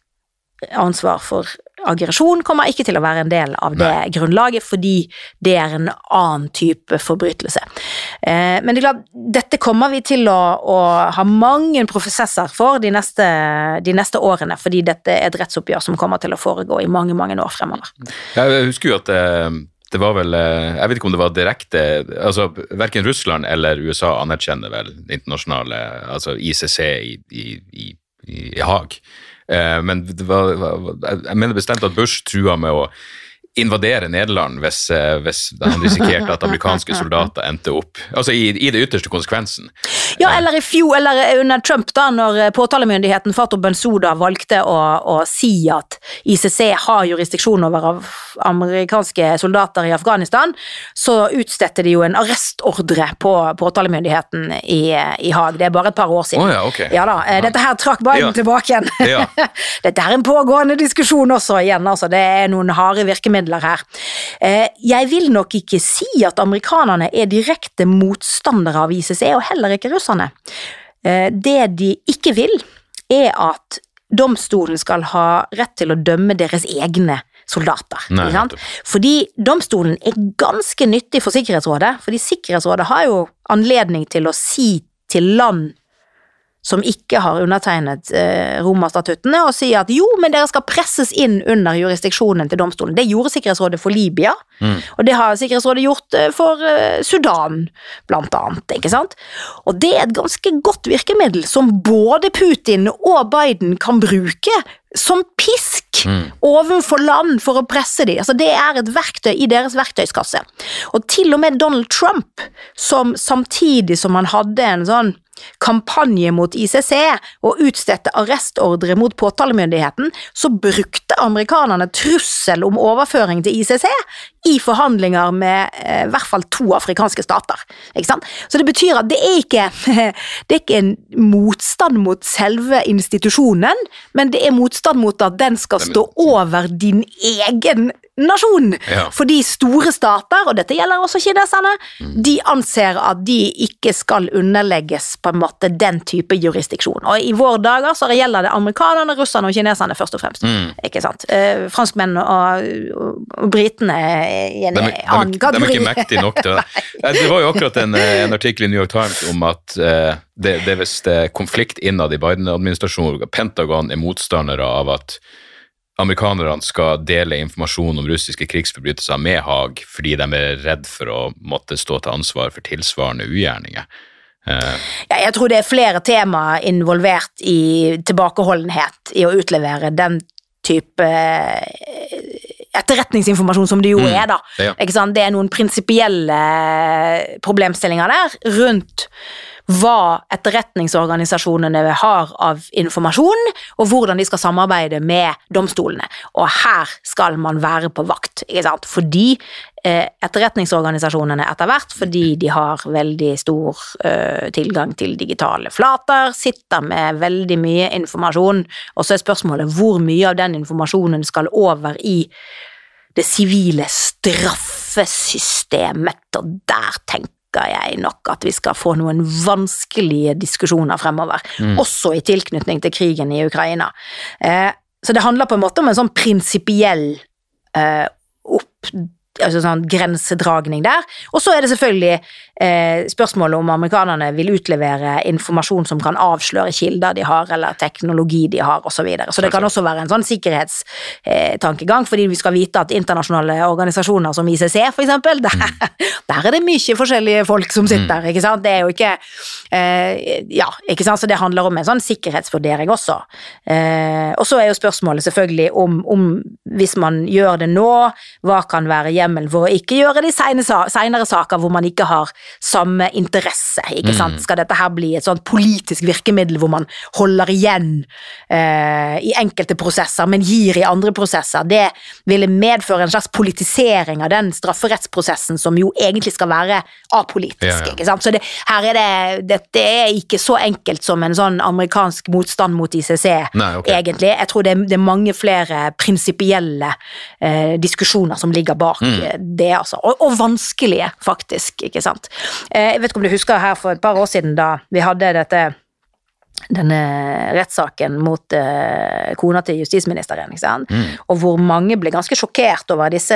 ansvar for aggresjon kommer ikke til å være en del av det Nei. grunnlaget, fordi det er en annen type forbrytelse. Eh, men det er klart, dette kommer vi til å, å ha mange prosesser for de neste, de neste, årene, fordi dette er et rettsoppgjør som kommer til å foregå i mange mange år fremover.
Jeg husker jo at eh, det var vel eh, Jeg vet ikke om det var direkte altså Verken Russland eller USA anerkjenner vel det internasjonale altså ICC i, i, i, i Haag. Eh, men var, jeg mener bestemt at Bush trua med å invadere Nederland hvis, eh, hvis han risikerte at amerikanske soldater endte opp Altså i, i det ytterste konsekvensen.
Ja, eller i fjor, eller under Trump, da når eh, påtalemyndigheten Fatou Bensouda valgte å, å, si at ICC har jurisdiksjon over amerikanske soldater i Afghanistan, så utstedte de jo en arrestordre på påtalemyndigheten i, i Haag. Det er bare et par år siden.
Oh, ja, okay.
ja da, eh, Dette her trakk Biden
Ja.
tilbake igjen. Dette er en pågående diskusjon også igjen, altså. Det er noen harde virkemidler her. Eh, Jeg vil nok ikke si at amerikanerne er direkte motstandere av ICC, og heller ikke russerne. Eh, Det de ikke vil, er at domstolen skal ha rett til å dømme deres egne soldater.
Nei?
Fordi domstolen er ganske nyttig for Sikkerhetsrådet, fordi Sikkerhetsrådet har jo anledning til å si til land som ikke har undertegnet eh, Roma-statuttene, og sier at jo, men dere skal presses inn under jurisdiksjonen til domstolen. Det gjorde Sikkerhetsrådet for Libya, og det har Sikkerhetsrådet gjort eh, for eh, Sudan, blant annet. ikke sant? Og det er et ganske godt virkemiddel som både Putin og Biden kan bruke som pisk overfor land for å presse dem. Altså, det er et verktøy i deres verktøyskasse. Og til og med Donald Trump, som samtidig som han hadde en sånn kampanje mot ICC og utstedte arrestordre mot påtalemyndigheten, så brukte amerikanerne trussel om overføring til ICC i forhandlinger med eh, i hvert fall to afrikanske stater. Så det betyr at det er ikke, det er ikke en motstand mot selve institusjonen, men det er motstand mot at den skal stå over din egen nasjon.
Ja.
Fordi store stater, og dette gjelder også kineserne, de anser at de ikke skal underlegges på en måte den type jurisdiksjon. Og i våre dager så gjelder det amerikanerne, russerne og kineserne først og fremst. Ikke sant? Eh, franskmennene og, og, britene i en
annen kategori. er- de er ikke mektige nok til det. Eh, Det var jo akkurat en, eh, en artikkel i New York Times om at eh, det, det er visst eh, konflikt innad i Biden-administrasjonen. Pentagon er motstandere av at amerikanerne skal dele informasjon om russiske krigsforbrytelser med Haag fordi de er redd for å måtte stå til ansvar for tilsvarende ugjerninger. Eh,
Ja, jeg tror det er flere temaer involvert i tilbakeholdenhet i å utlevere den type eh, etterretningsinformasjon som det jo er, da.
ja.
Det er noen prinsipielle problemstillinger der rundt hva etterretningsorganisasjonene har av informasjon, og hvordan de skal samarbeide med domstolene. Og her skal man være på vakt, ikke sant? fordi eh, etterretningsorganisasjonene etter hvert, fordi de har veldig stor eh, tilgang til digitale flater, sitter med veldig mye informasjon, og så er spørsmålet hvor mye av den informasjonen skal over i det sivile straffesystemet, og der tenker jeg nok at vi skal få noen vanskelige diskusjoner fremover, også i tilknytning til krigen i Ukraina. Eh, så det handler på en måte om en sånn prinsipiell eh, opp altså sånn grensedragning der. Og så er det selvfølgelig eh, spørsmålet om amerikanerne vil utlevere informasjon som kan avsløre kilder de har, eller teknologi de har, osv. Så, videre. så det kan også være en sånn sikkerhetstankegang, fordi vi skal vite at internasjonale organisasjoner som ICC, for eksempel, der, der er det mye forskjellige folk som sitter, ikke sant. Det er jo ikke eh, Ja, ikke sant, så det handler om en sånn sikkerhetsvurdering også. Eh, og så er jo spørsmålet selvfølgelig om, om hvis man gjør det nå, hva kan være hjemmel for å ikke gjøre det i seinere saker hvor man ikke har samme interesse, ikke sant. Skal dette her bli et sånt politisk virkemiddel hvor man holder igjen eh, i enkelte prosesser, men gir i andre prosesser? Det ville medføre en slags politisering av den strafferettsprosessen som jo egentlig skal være apolitisk,
Ja, ja.
ikke sant. Så det, her er det, dette er ikke så enkelt som en sånn amerikansk motstand mot ICC,
Nei, okay.
egentlig. Jeg tror det er, det er mange flere prinsipielle eh, diskusjoner som ligger bak
Mm.
eh, det, altså. Og, og vanskelige, faktisk, ikke sant. Eh, jeg vet ikke om du husker her for et par år siden da vi hadde dette denne rettssaken mot uh, kona til justisministeren, ikke sant?
Mm.
og hvor mange ble ganske sjokkert over disse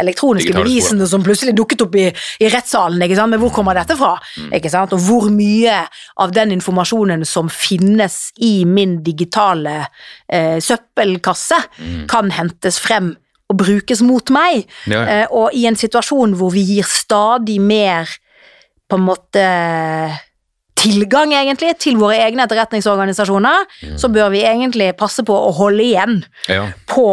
elektroniske
Digitale spor.
bevisene som plutselig dukket opp i, i rettssalen, ikke sant? men hvor kommer dette fra?
Mm.
Ikke sant? Og hvor mye av den informasjonen som finnes i min digitale uh, søppelkasse,
Mm.
kan hentes frem og brukes mot meg.
Ja, ja.
Uh, og i en situasjon hvor vi gir stadig mer på en måte tilgang egentlig til våre egne etterretningsorganisasjoner, så bør vi egentlig passe på å holde igjen
Ja.
på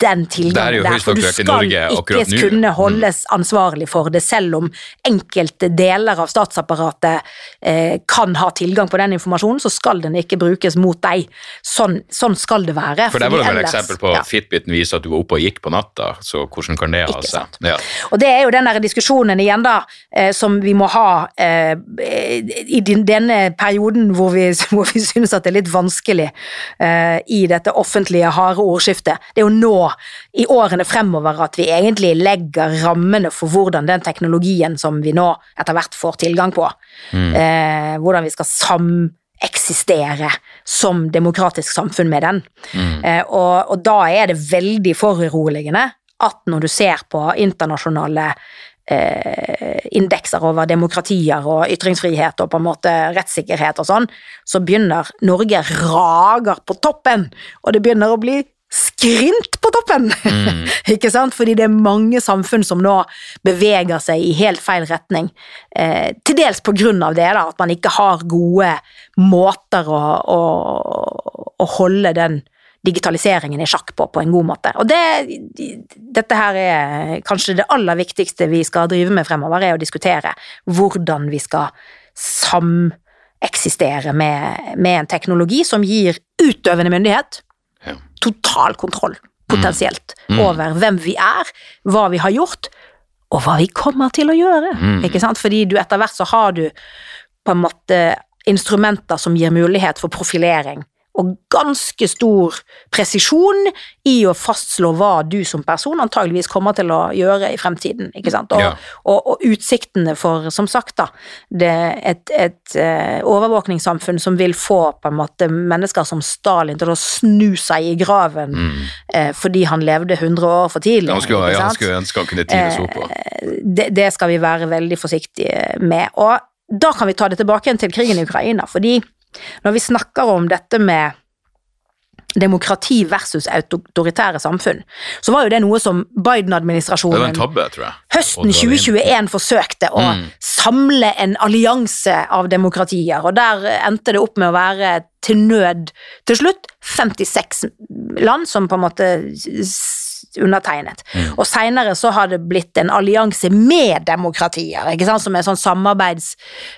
den tilgangen der. For du skal ikke.
Mm.
kunne holdes ansvarlig for det, selv om enkelte deler av statsapparatet eh, kan ha tilgang på den informasjonen, så skal den ikke brukes mot deg. Sånn, sånn skal det være.
For der var det vel
et
eksempel på
ja.
Fitbiten viser at du var oppe og gikk på natta, så hvordan kan det ha
altså?
seg? Ja.
Og det er jo den der diskusjonen igjen da, eh, som vi må ha eh, i din, denne perioden hvor vi, hvor vi synes at det er litt vanskelig eh, i dette offentlige harde ordskiftet. Det er jo nå, i årene fremover, at vi egentlig legger rammene for hvordan den teknologien som vi nå etter hvert får tilgang på, eh, hvordan vi skal sameksistere som demokratisk samfunn med den. Eh, og, og da er det veldig foruroligende at når du ser på internasjonale eh, indekser over demokratier og ytringsfrihet og på en måte rettssikkerhet og sånn, så begynner Norge rager på toppen, og det begynner å bli skrint på toppen! Ikke sant? Fordi det er mange samfunn som nå beveger seg i helt feil retning. Eh, til dels på grunn av det, da, at man ikke har gode måter å, å, å holde den digitaliseringen i sjakk på på en god måte. Og det, dette her er kanskje det aller viktigste vi skal drive med fremover, er å diskutere hvordan vi skal sameksistere med, med en teknologi som gir utøvende myndighet. Total kontroll, potensielt, over hvem vi er, hva vi har gjort, og hva vi kommer til å gjøre. Ikke sant? Fordi du etter hvert så har du på en måte instrumenter som gir mulighet for profilering, og ganske stor presisjon i å fastslå hva du som person antageligvis kommer til å gjøre i fremtiden. Ikke sant? Og,
Ja.
og, og utsiktene for, som sagt, da, det, et, et uh, overvåkningssamfunn som vil få på en måte mennesker som Stalin til å snu seg i graven eh, fordi han levde 100 år for tidlig.
Mm. Han skulle, ja, han skulle ønske han kunne tines opp på.
det, det skal vi være veldig forsiktige med. Og da kan vi ta det tilbake igjen til krigen i Ukraina, fordi når vi snakker om dette med demokrati versus autoritære samfunn, så var jo det noe som Biden-administrasjonen høsten
å dra inn.
2021 forsøkte å samle en allianse av demokratier, og der endte det opp med å være til nød til slutt 56 land som på en måte s- Mm. Og seinere så har det blitt en allianse med demokratier, ikke sant, som er sånn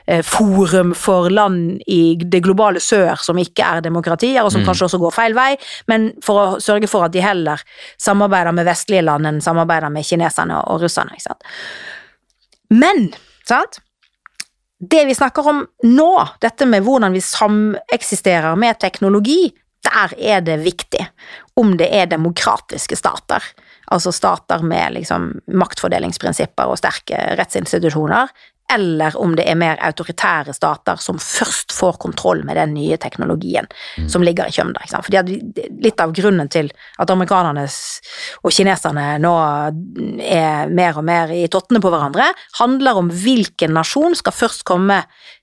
samarbeidsforum for land i det globale sør som ikke er demokratier, og som kanskje også går feil vei, men for å sørge for at de heller samarbeider med vestlige land enn samarbeider med kineserne og russerne. ikke sant. Men, sant det vi snakker om nå, dette med hvordan vi sameksisterer med teknologi, der er det viktig om det er demokratiske stater, altså stater med liksom maktfordelingsprinsipper og sterke rettsinstitusjoner, eller om det er mer autoritære stater som først får kontroll med den nye teknologien som ligger i kjømda. Fordi Litt av grunnen til at amerikanerne og kineserne nå er mer og mer i tottene på hverandre, handler om hvilken nasjon skal først komme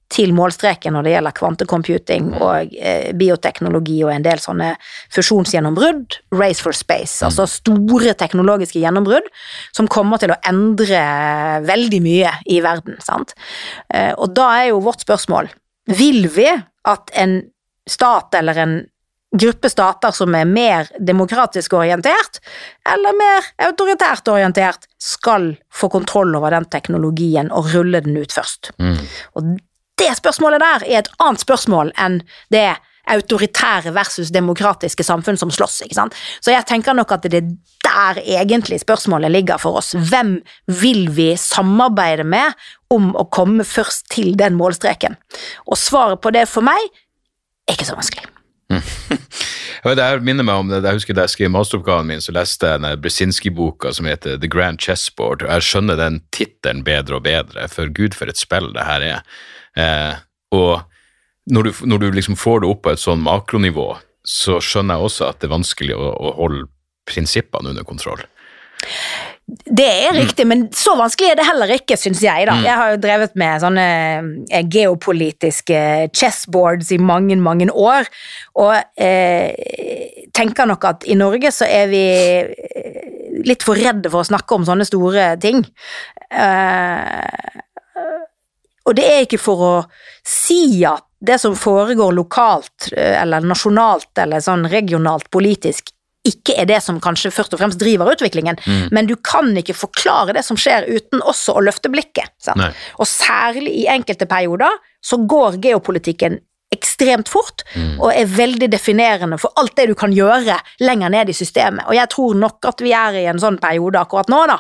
til målstreken når det gjelder kvantecomputing og eh, bioteknologi og en del sånne fusjonsgjennombrudd, race for space, altså store teknologiske gjennombrudd som kommer til å endre veldig mye i verden, sant. Eh, og da er jo vårt spørsmål, vil vi at en stat eller en gruppe stater som er mer demokratisk orientert, eller mer autoritært orientert, skal få kontroll over den teknologien og rulle den ut først. Og det spørsmålet der er et annet spørsmål enn det autoritære versus demokratiske samfunn som slåss, ikke sant. Så jeg tenker nok at det er der egentlig spørsmålet ligger for oss. Hvem vil vi samarbeide med om å komme først til den målstreken? Og svaret på det for meg er ikke så vanskelig.
Ja, det minner meg om jeg husker Da jeg skrev masteroppgaven min, så leste jeg den Brzezinski-boka som heter The Grand Chessboard. og Jeg skjønner den tittelen bedre og bedre, for gud, for et spill det her er. Eh, og når du, når du liksom får det opp på et sånn makronivå, så skjønner jeg også at det er vanskelig å, å holde prinsippene under kontroll.
Det er riktig, men så vanskelig er det heller ikke, syns jeg. da. Jeg har jo drevet med sånne eh, geopolitiske chessboards i mange, mange år, og eh, tenker nok at i Norge så er vi eh, litt for redde for å snakke om sånne store ting. Eh, og det er ikke for å si at det som foregår lokalt eh, eller nasjonalt eller sånn regionalt politisk, ikke er det som kanskje først og fremst driver utviklingen, men du kan ikke forklare det som skjer uten også å løfte blikket. Og særlig i enkelte perioder så går geopolitikken ekstremt fort og er veldig definerende for alt det du kan gjøre lenger ned i systemet. Og jeg tror nok at vi er i en sånn periode akkurat nå, da.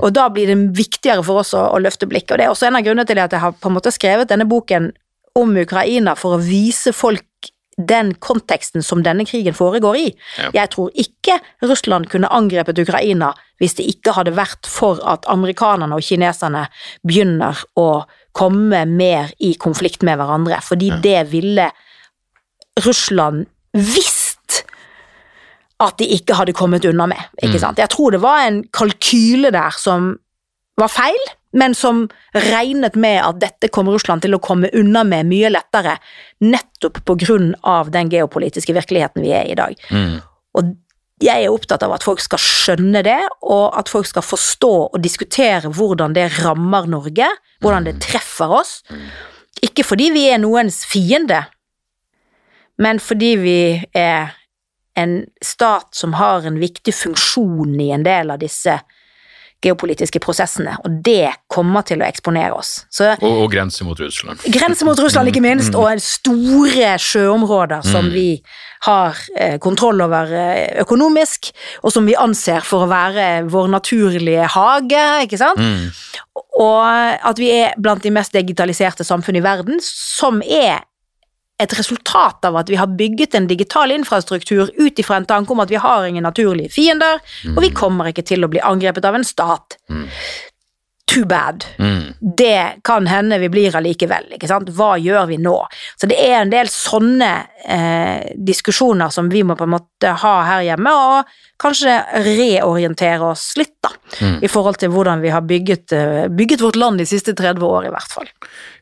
Og da blir det viktigere for oss å, å løfte blikket. Og det er også en av grunnene til at jeg har på en måte skrevet denne boken om Ukraina for å vise folk den konteksten som denne krigen foregår i.
Ja.
Jeg tror ikke Russland kunne angrepet Ukraina hvis det ikke hadde vært for at amerikanerne og kineserne begynner å komme mer i konflikt med hverandre, fordi det ville Russland visst at de ikke hadde kommet unna med. Ikke sant? Jeg tror det var en kalkyle der som var feil, men som regnet med at dette kom Russland til å komme unna med mye lettere, nettopp på grunn av den geopolitiske virkeligheten vi er i i dag.
Mm.
Og jeg er opptatt av at folk skal skjønne det, og at folk skal forstå og diskutere hvordan det rammer Norge, hvordan det treffer oss. Ikke fordi vi er noens fiende, men fordi vi er en stat som har en viktig funksjon i en del av disse geopolitiske prosessene, og det kommer til å eksponere oss. Så
Og, og grenser mot Russland.
Grenser mot Russland, ikke minst, og store sjøområder som vi har eh, kontroll over eh, økonomisk, og som vi anser for å være vår naturlige hage, ikke sant? Og at vi er blant de mest digitaliserte samfunn i verden, som er et resultat av at vi har bygget en digital infrastruktur ut ifra en tanke om at vi har ingen naturlige fiender, og vi kommer ikke til å bli angrepet av en stat. Too bad.
Mm.
Det kan hende vi blir allikevel, ikke sant. Hva gjør vi nå? Så det er en del sånne eh, diskusjoner som vi må på en måte ha her hjemme, og kanskje reorientere oss litt, da, i forhold til hvordan vi har bygget, eh, bygget vårt land de siste 30 år, i hvert fall.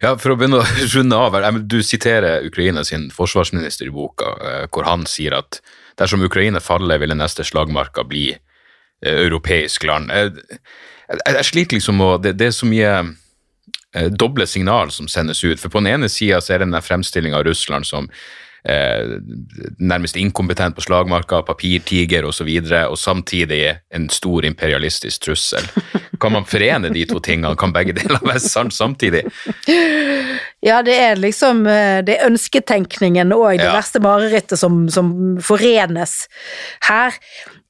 Ja, For å begynne å runde av her, Du siterer Ukraina sin forsvarsminister i boka, eh, hvor han sier at dersom Ukraina faller, vil den neste slagmarka bli eh, europeisk land. Jeg, jeg, sliter liksom å det, det er så mye eh, doble signal som sendes ut. For på den ene sida så er det den fremstillinga av Russland som eh, nærmest inkompetent på slagmarka, papirtiger osv., og, så og samtidig en stor imperialistisk trussel. Kan man forene de to tingene? Kan begge deler være sant samtidig?
Ja, det er liksom eh, det er ønsketenkningen og det
Ja.
verste marerittet som, som forenes her.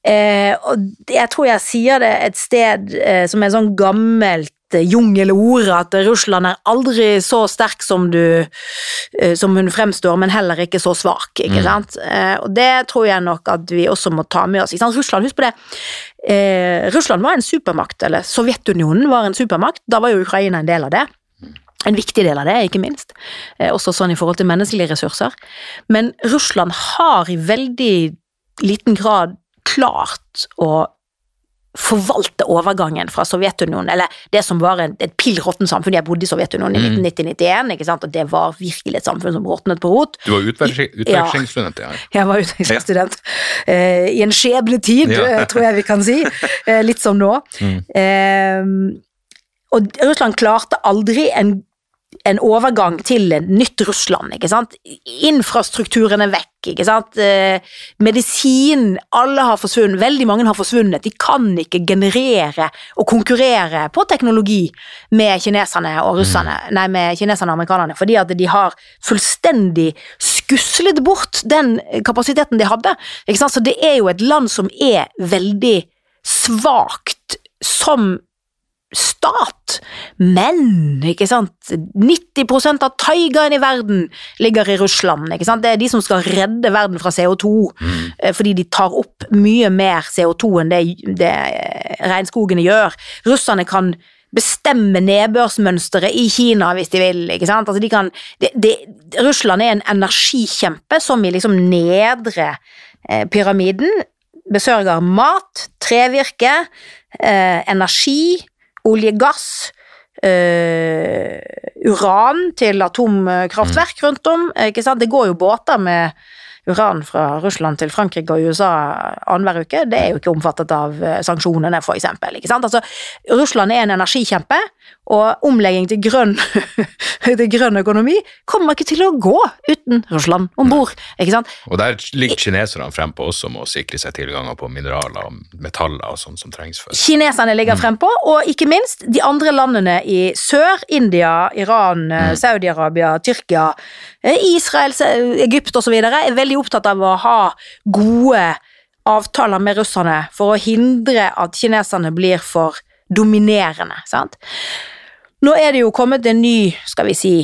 Eh, og jeg tror jeg sier det et sted eh, som er sånn gammelt eh, jungelord, at Russland er aldri så sterk som du eh, som hun fremstår, men heller ikke så svak. ikke sant? Eh, og det tror jeg nok at vi også må ta med oss. Ikke sant? Russland, husk på det. Eh, Russland var en supermakt, eller Sovjetunionen var en supermakt. Da var jo Ukraina en del av det. En viktig del av det, ikke minst. Eh, også sånn i forhold til menneskelige ressurser. Men Russland har i veldig liten grad klart å forvalte overgangen fra Sovjetunionen, eller det som var en, et pill råttent samfunn. Jeg bodde i Sovjetunionen i 1990-91, og det var virkelig et samfunn som råtnet på rot.
Du var utveksling- utvekslingsstudent, ja.
Jeg var utvekslingsstudent eh, i en skjebnetid,
Ja.
eh, tror jeg vi kan si. Uh, litt som nå. Eh, og Russland klarte aldri en, en overgang til et nytt Russland, ikke sant. Infrastrukturen er vekk, ikke sant. Eh, medisin, alle har forsvunnet, veldig mange har forsvunnet. De kan ikke generere og konkurrere på teknologi med kineserne og russerne, nei, med kineserne og amerikanerne, fordi at de har fullstendig skuslet bort den kapasiteten de hadde. Ikke sant? Så det er jo et land som er veldig svakt som stat, men ikke sant 90% av taigaen i verden ligger i Russland. ikke sant? Det er de som skal redde verden fra CO2, mm. fordi de tar opp mye mer CO2 enn det, det regnskogene gjør. Russerne kan bestemme nedbørsmønsteret i Kina hvis de vil. ikke sant? Altså de kan, de, de, Russland er en energikjempe som i liksom nedre eh, pyramiden besørger mat, trevirke, eh, energi, olje, gass, eh, uran til atomkraftverk rundt om. Det går jo båter med uran fra Russland til Frankrike og USA annenhver uke, det er jo ikke omfattet av eh, sanksjonene, for eksempel. Ikke sant? Altså, Russland er en energikjempe, og omlegging til grønn, til grønn økonomi kommer ikke til å gå uten Russland om bord.
Og der ligger kineserne frempå også med å sikre seg tilganger på mineraler og metaller og sånt som trengs for.
Kineserne ligger frempå, og ikke minst de andre landene i sør, India, Iran, eh, Saudi-Arabia, Tyrkia, eh, Israel, Egypt osv., er veldig opptatt av å ha gode avtaler med russerne for å hindre at kineserne blir for dominerende. Sant? Nå er det jo kommet en ny, skal vi si,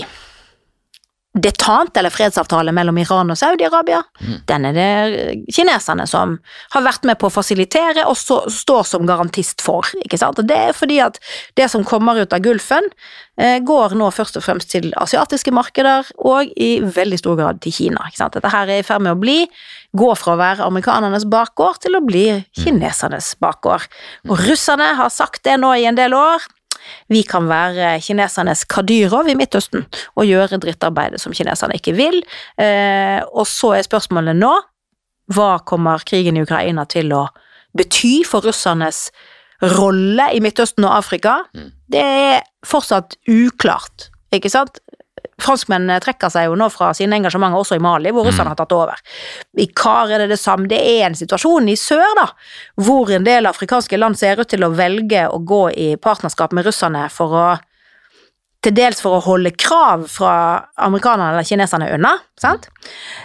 detant eller fredsavtale mellom Iran og Saudi-Arabia. Den er det kineserne som har vært med på å fasilitere og så, står som garantist for. ikke sant? Og Det er fordi at det som kommer ut av Gulfen, eh, går nå først og fremst til asiatiske markeder og i veldig stor grad til Kina. ikke sant? Dette her er i ferd med å bli, gå fra å være amerikanernes bakgård til å bli kinesernes bakgård. Og russerne har sagt det nå i en del år. Vi kan være kinesernes Kadyrov i Midtøsten og gjøre drittarbeidet som kineserne ikke vil. Eh, og så er spørsmålet nå hva kommer krigen i Ukraina til å bety for russernes rolle i Midtøsten og Afrika? Det er fortsatt uklart, ikke sant? Franskmennene trekker seg jo nå fra sine engasjementer også i Mali, hvor russerne har tatt over. I Kar er det det samme. Det er en situasjon i sør, da, hvor en del afrikanske land ser ut til å velge å gå i partnerskap med russerne for å til dels for å holde krav fra amerikanerne eller kineserne unna, sant?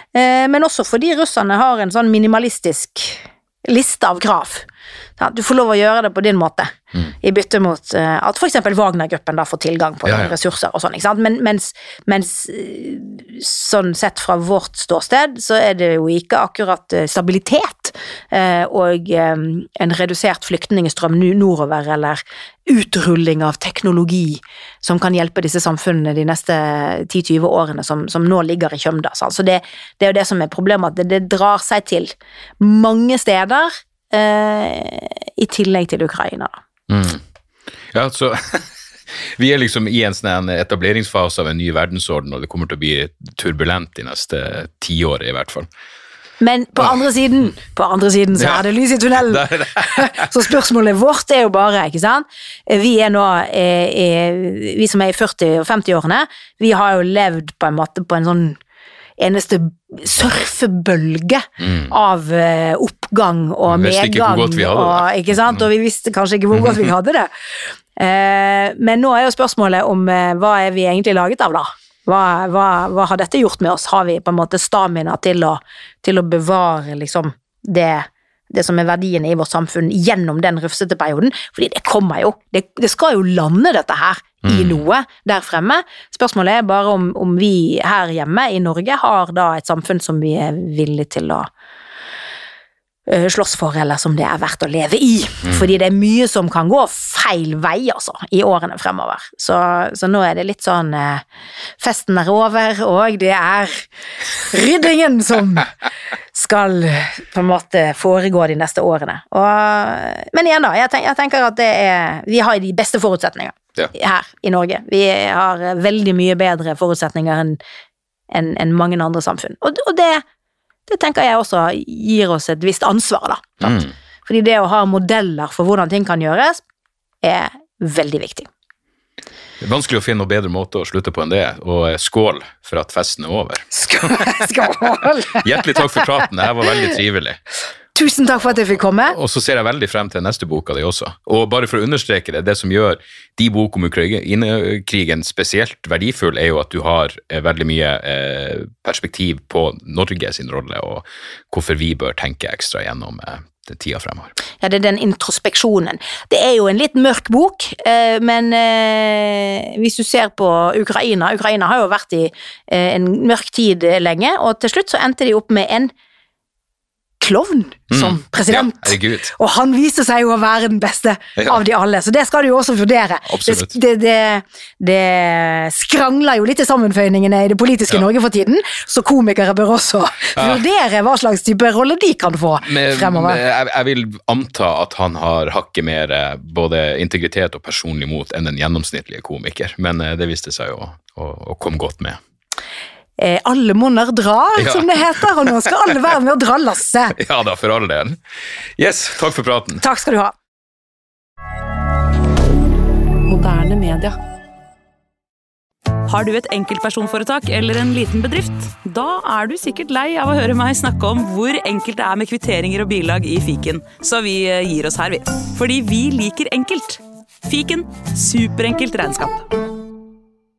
Eh, men også fordi russerne har en sånn minimalistisk liste av krav. Du får lov å gjøre det på din måte, i bytte mot eh, at f.eks. Wagner-gruppen da får tilgang på
Ja, ja.
ressurser og sånn. ikke sant? Men, mens, mens eh, sånn sett fra vårt ståsted, så er det jo ikke akkurat eh, stabilitet og en redusert flyktningstrøm nordover, eller utrulling av teknologi som kan hjelpe disse samfunnene de neste 10-20 årene, som, som nå ligger i kjømda. Så det, det er jo det som er problemet, at det, det drar seg til mange steder, i tillegg til Ukraina.
Mm. Ja, så vi er liksom i en sånn etableringsfase av en ny verdensorden, og det kommer til å bli turbulent de neste tiåret i hvert fall.
Men på andre siden, på andre siden så
Ja.
er det lys i tunnelen.
Det.
så spørsmålet vårt er jo bare, ikke sant Vi er nå, eh, eh, vi som er i 40- og 50-årene, vi har jo levd på en måte på en sånn eneste surfebølge av eh, oppgang og medgang.
vi
og, ikke sant? og vi visste kanskje ikke hvor godt vi hadde det. Eh, men nå er jo spørsmålet om eh, hva er vi egentlig laget av, da? Hva, hva, hva har dette gjort med oss? Har vi på en måte stamina til å, til å bevare liksom det, det som er verdiene i vårt samfunn gjennom den rufsete perioden? Fordi det kommer jo. Det, det skal jo lande dette her i noe der fremme. Spørsmålet er bare om, om vi her hjemme i Norge har da et samfunn som vi er villige til å slåss for, eller som det er verdt å leve i. Fordi det er mye som kan gå feil vei, altså, i årene fremover. Så, så nå er det litt sånn eh, Festen er over, og det er ryddingen som skal på en måte foregå de neste årene. Og, men igjen, da. Jeg, tenk, jeg tenker at det er Vi har de beste forutsetninger
Ja.
her i Norge. Vi har eh, veldig mye bedre forutsetninger enn en, en mange andre samfunn. Og, og det, det tenker jeg også gir oss et visst ansvar, da.
Mm.
Fordi det å ha modeller for hvordan ting kan gjøres, er veldig viktig.
Det er vanskelig å finne noen bedre måte å slutte på enn det, og eh, skål for at festen er over.
Skål! Skål.
Hjertelig takk for praten, det her var veldig trivelig.
Tusen takk for at jeg fikk komme.
Og så ser jeg veldig frem til neste boka di også. Og bare for å understreke det, det som gjør de bok om Ukraina-krigen spesielt verdifull, er jo at du har eh, veldig mye eh, perspektiv på Norge sin rolle, og hvorfor vi bør tenke ekstra gjennom eh, den tida fremover.
Ja, det er den introspeksjonen. Det er jo en litt mørk bok, eh, men eh, hvis du ser på Ukraina Ukraina har jo vært i en mørk tid lenge, og til slutt så endte de opp med en klovn som president.
Ja.
Og han viste seg jo å være den beste
Ja.
av de alle, så det skal du jo også vurdere. Det, det, det, skrangler jo litt i sammenføyningene i det politiske
Ja.
Norge for tiden, så komikere bør også vurdere hva slags type rolle de kan få
Men,
fremover.
men jeg, jeg vil anta at han har hakket mer eh, både integritet og personlig mot enn en gjennomsnittlige komiker, men eh, det viste seg jo å, å komme godt med.
Eh, alle monner drar,
Ja.
som det heter, og nå skal alle være med og dra lasset.
Ja da, for all del. Yes, takk for praten.
Takk skal du ha.
Moderne media.
Har du et enkeltpersonforetak eller en liten bedrift? Da er du sikkert lei av å høre meg snakke om hvor enkelt det er med kvitteringer og bilag i fiken, så vi eh, gir oss her, vi. Fordi vi liker enkelt. Fiken superenkelt regnskap.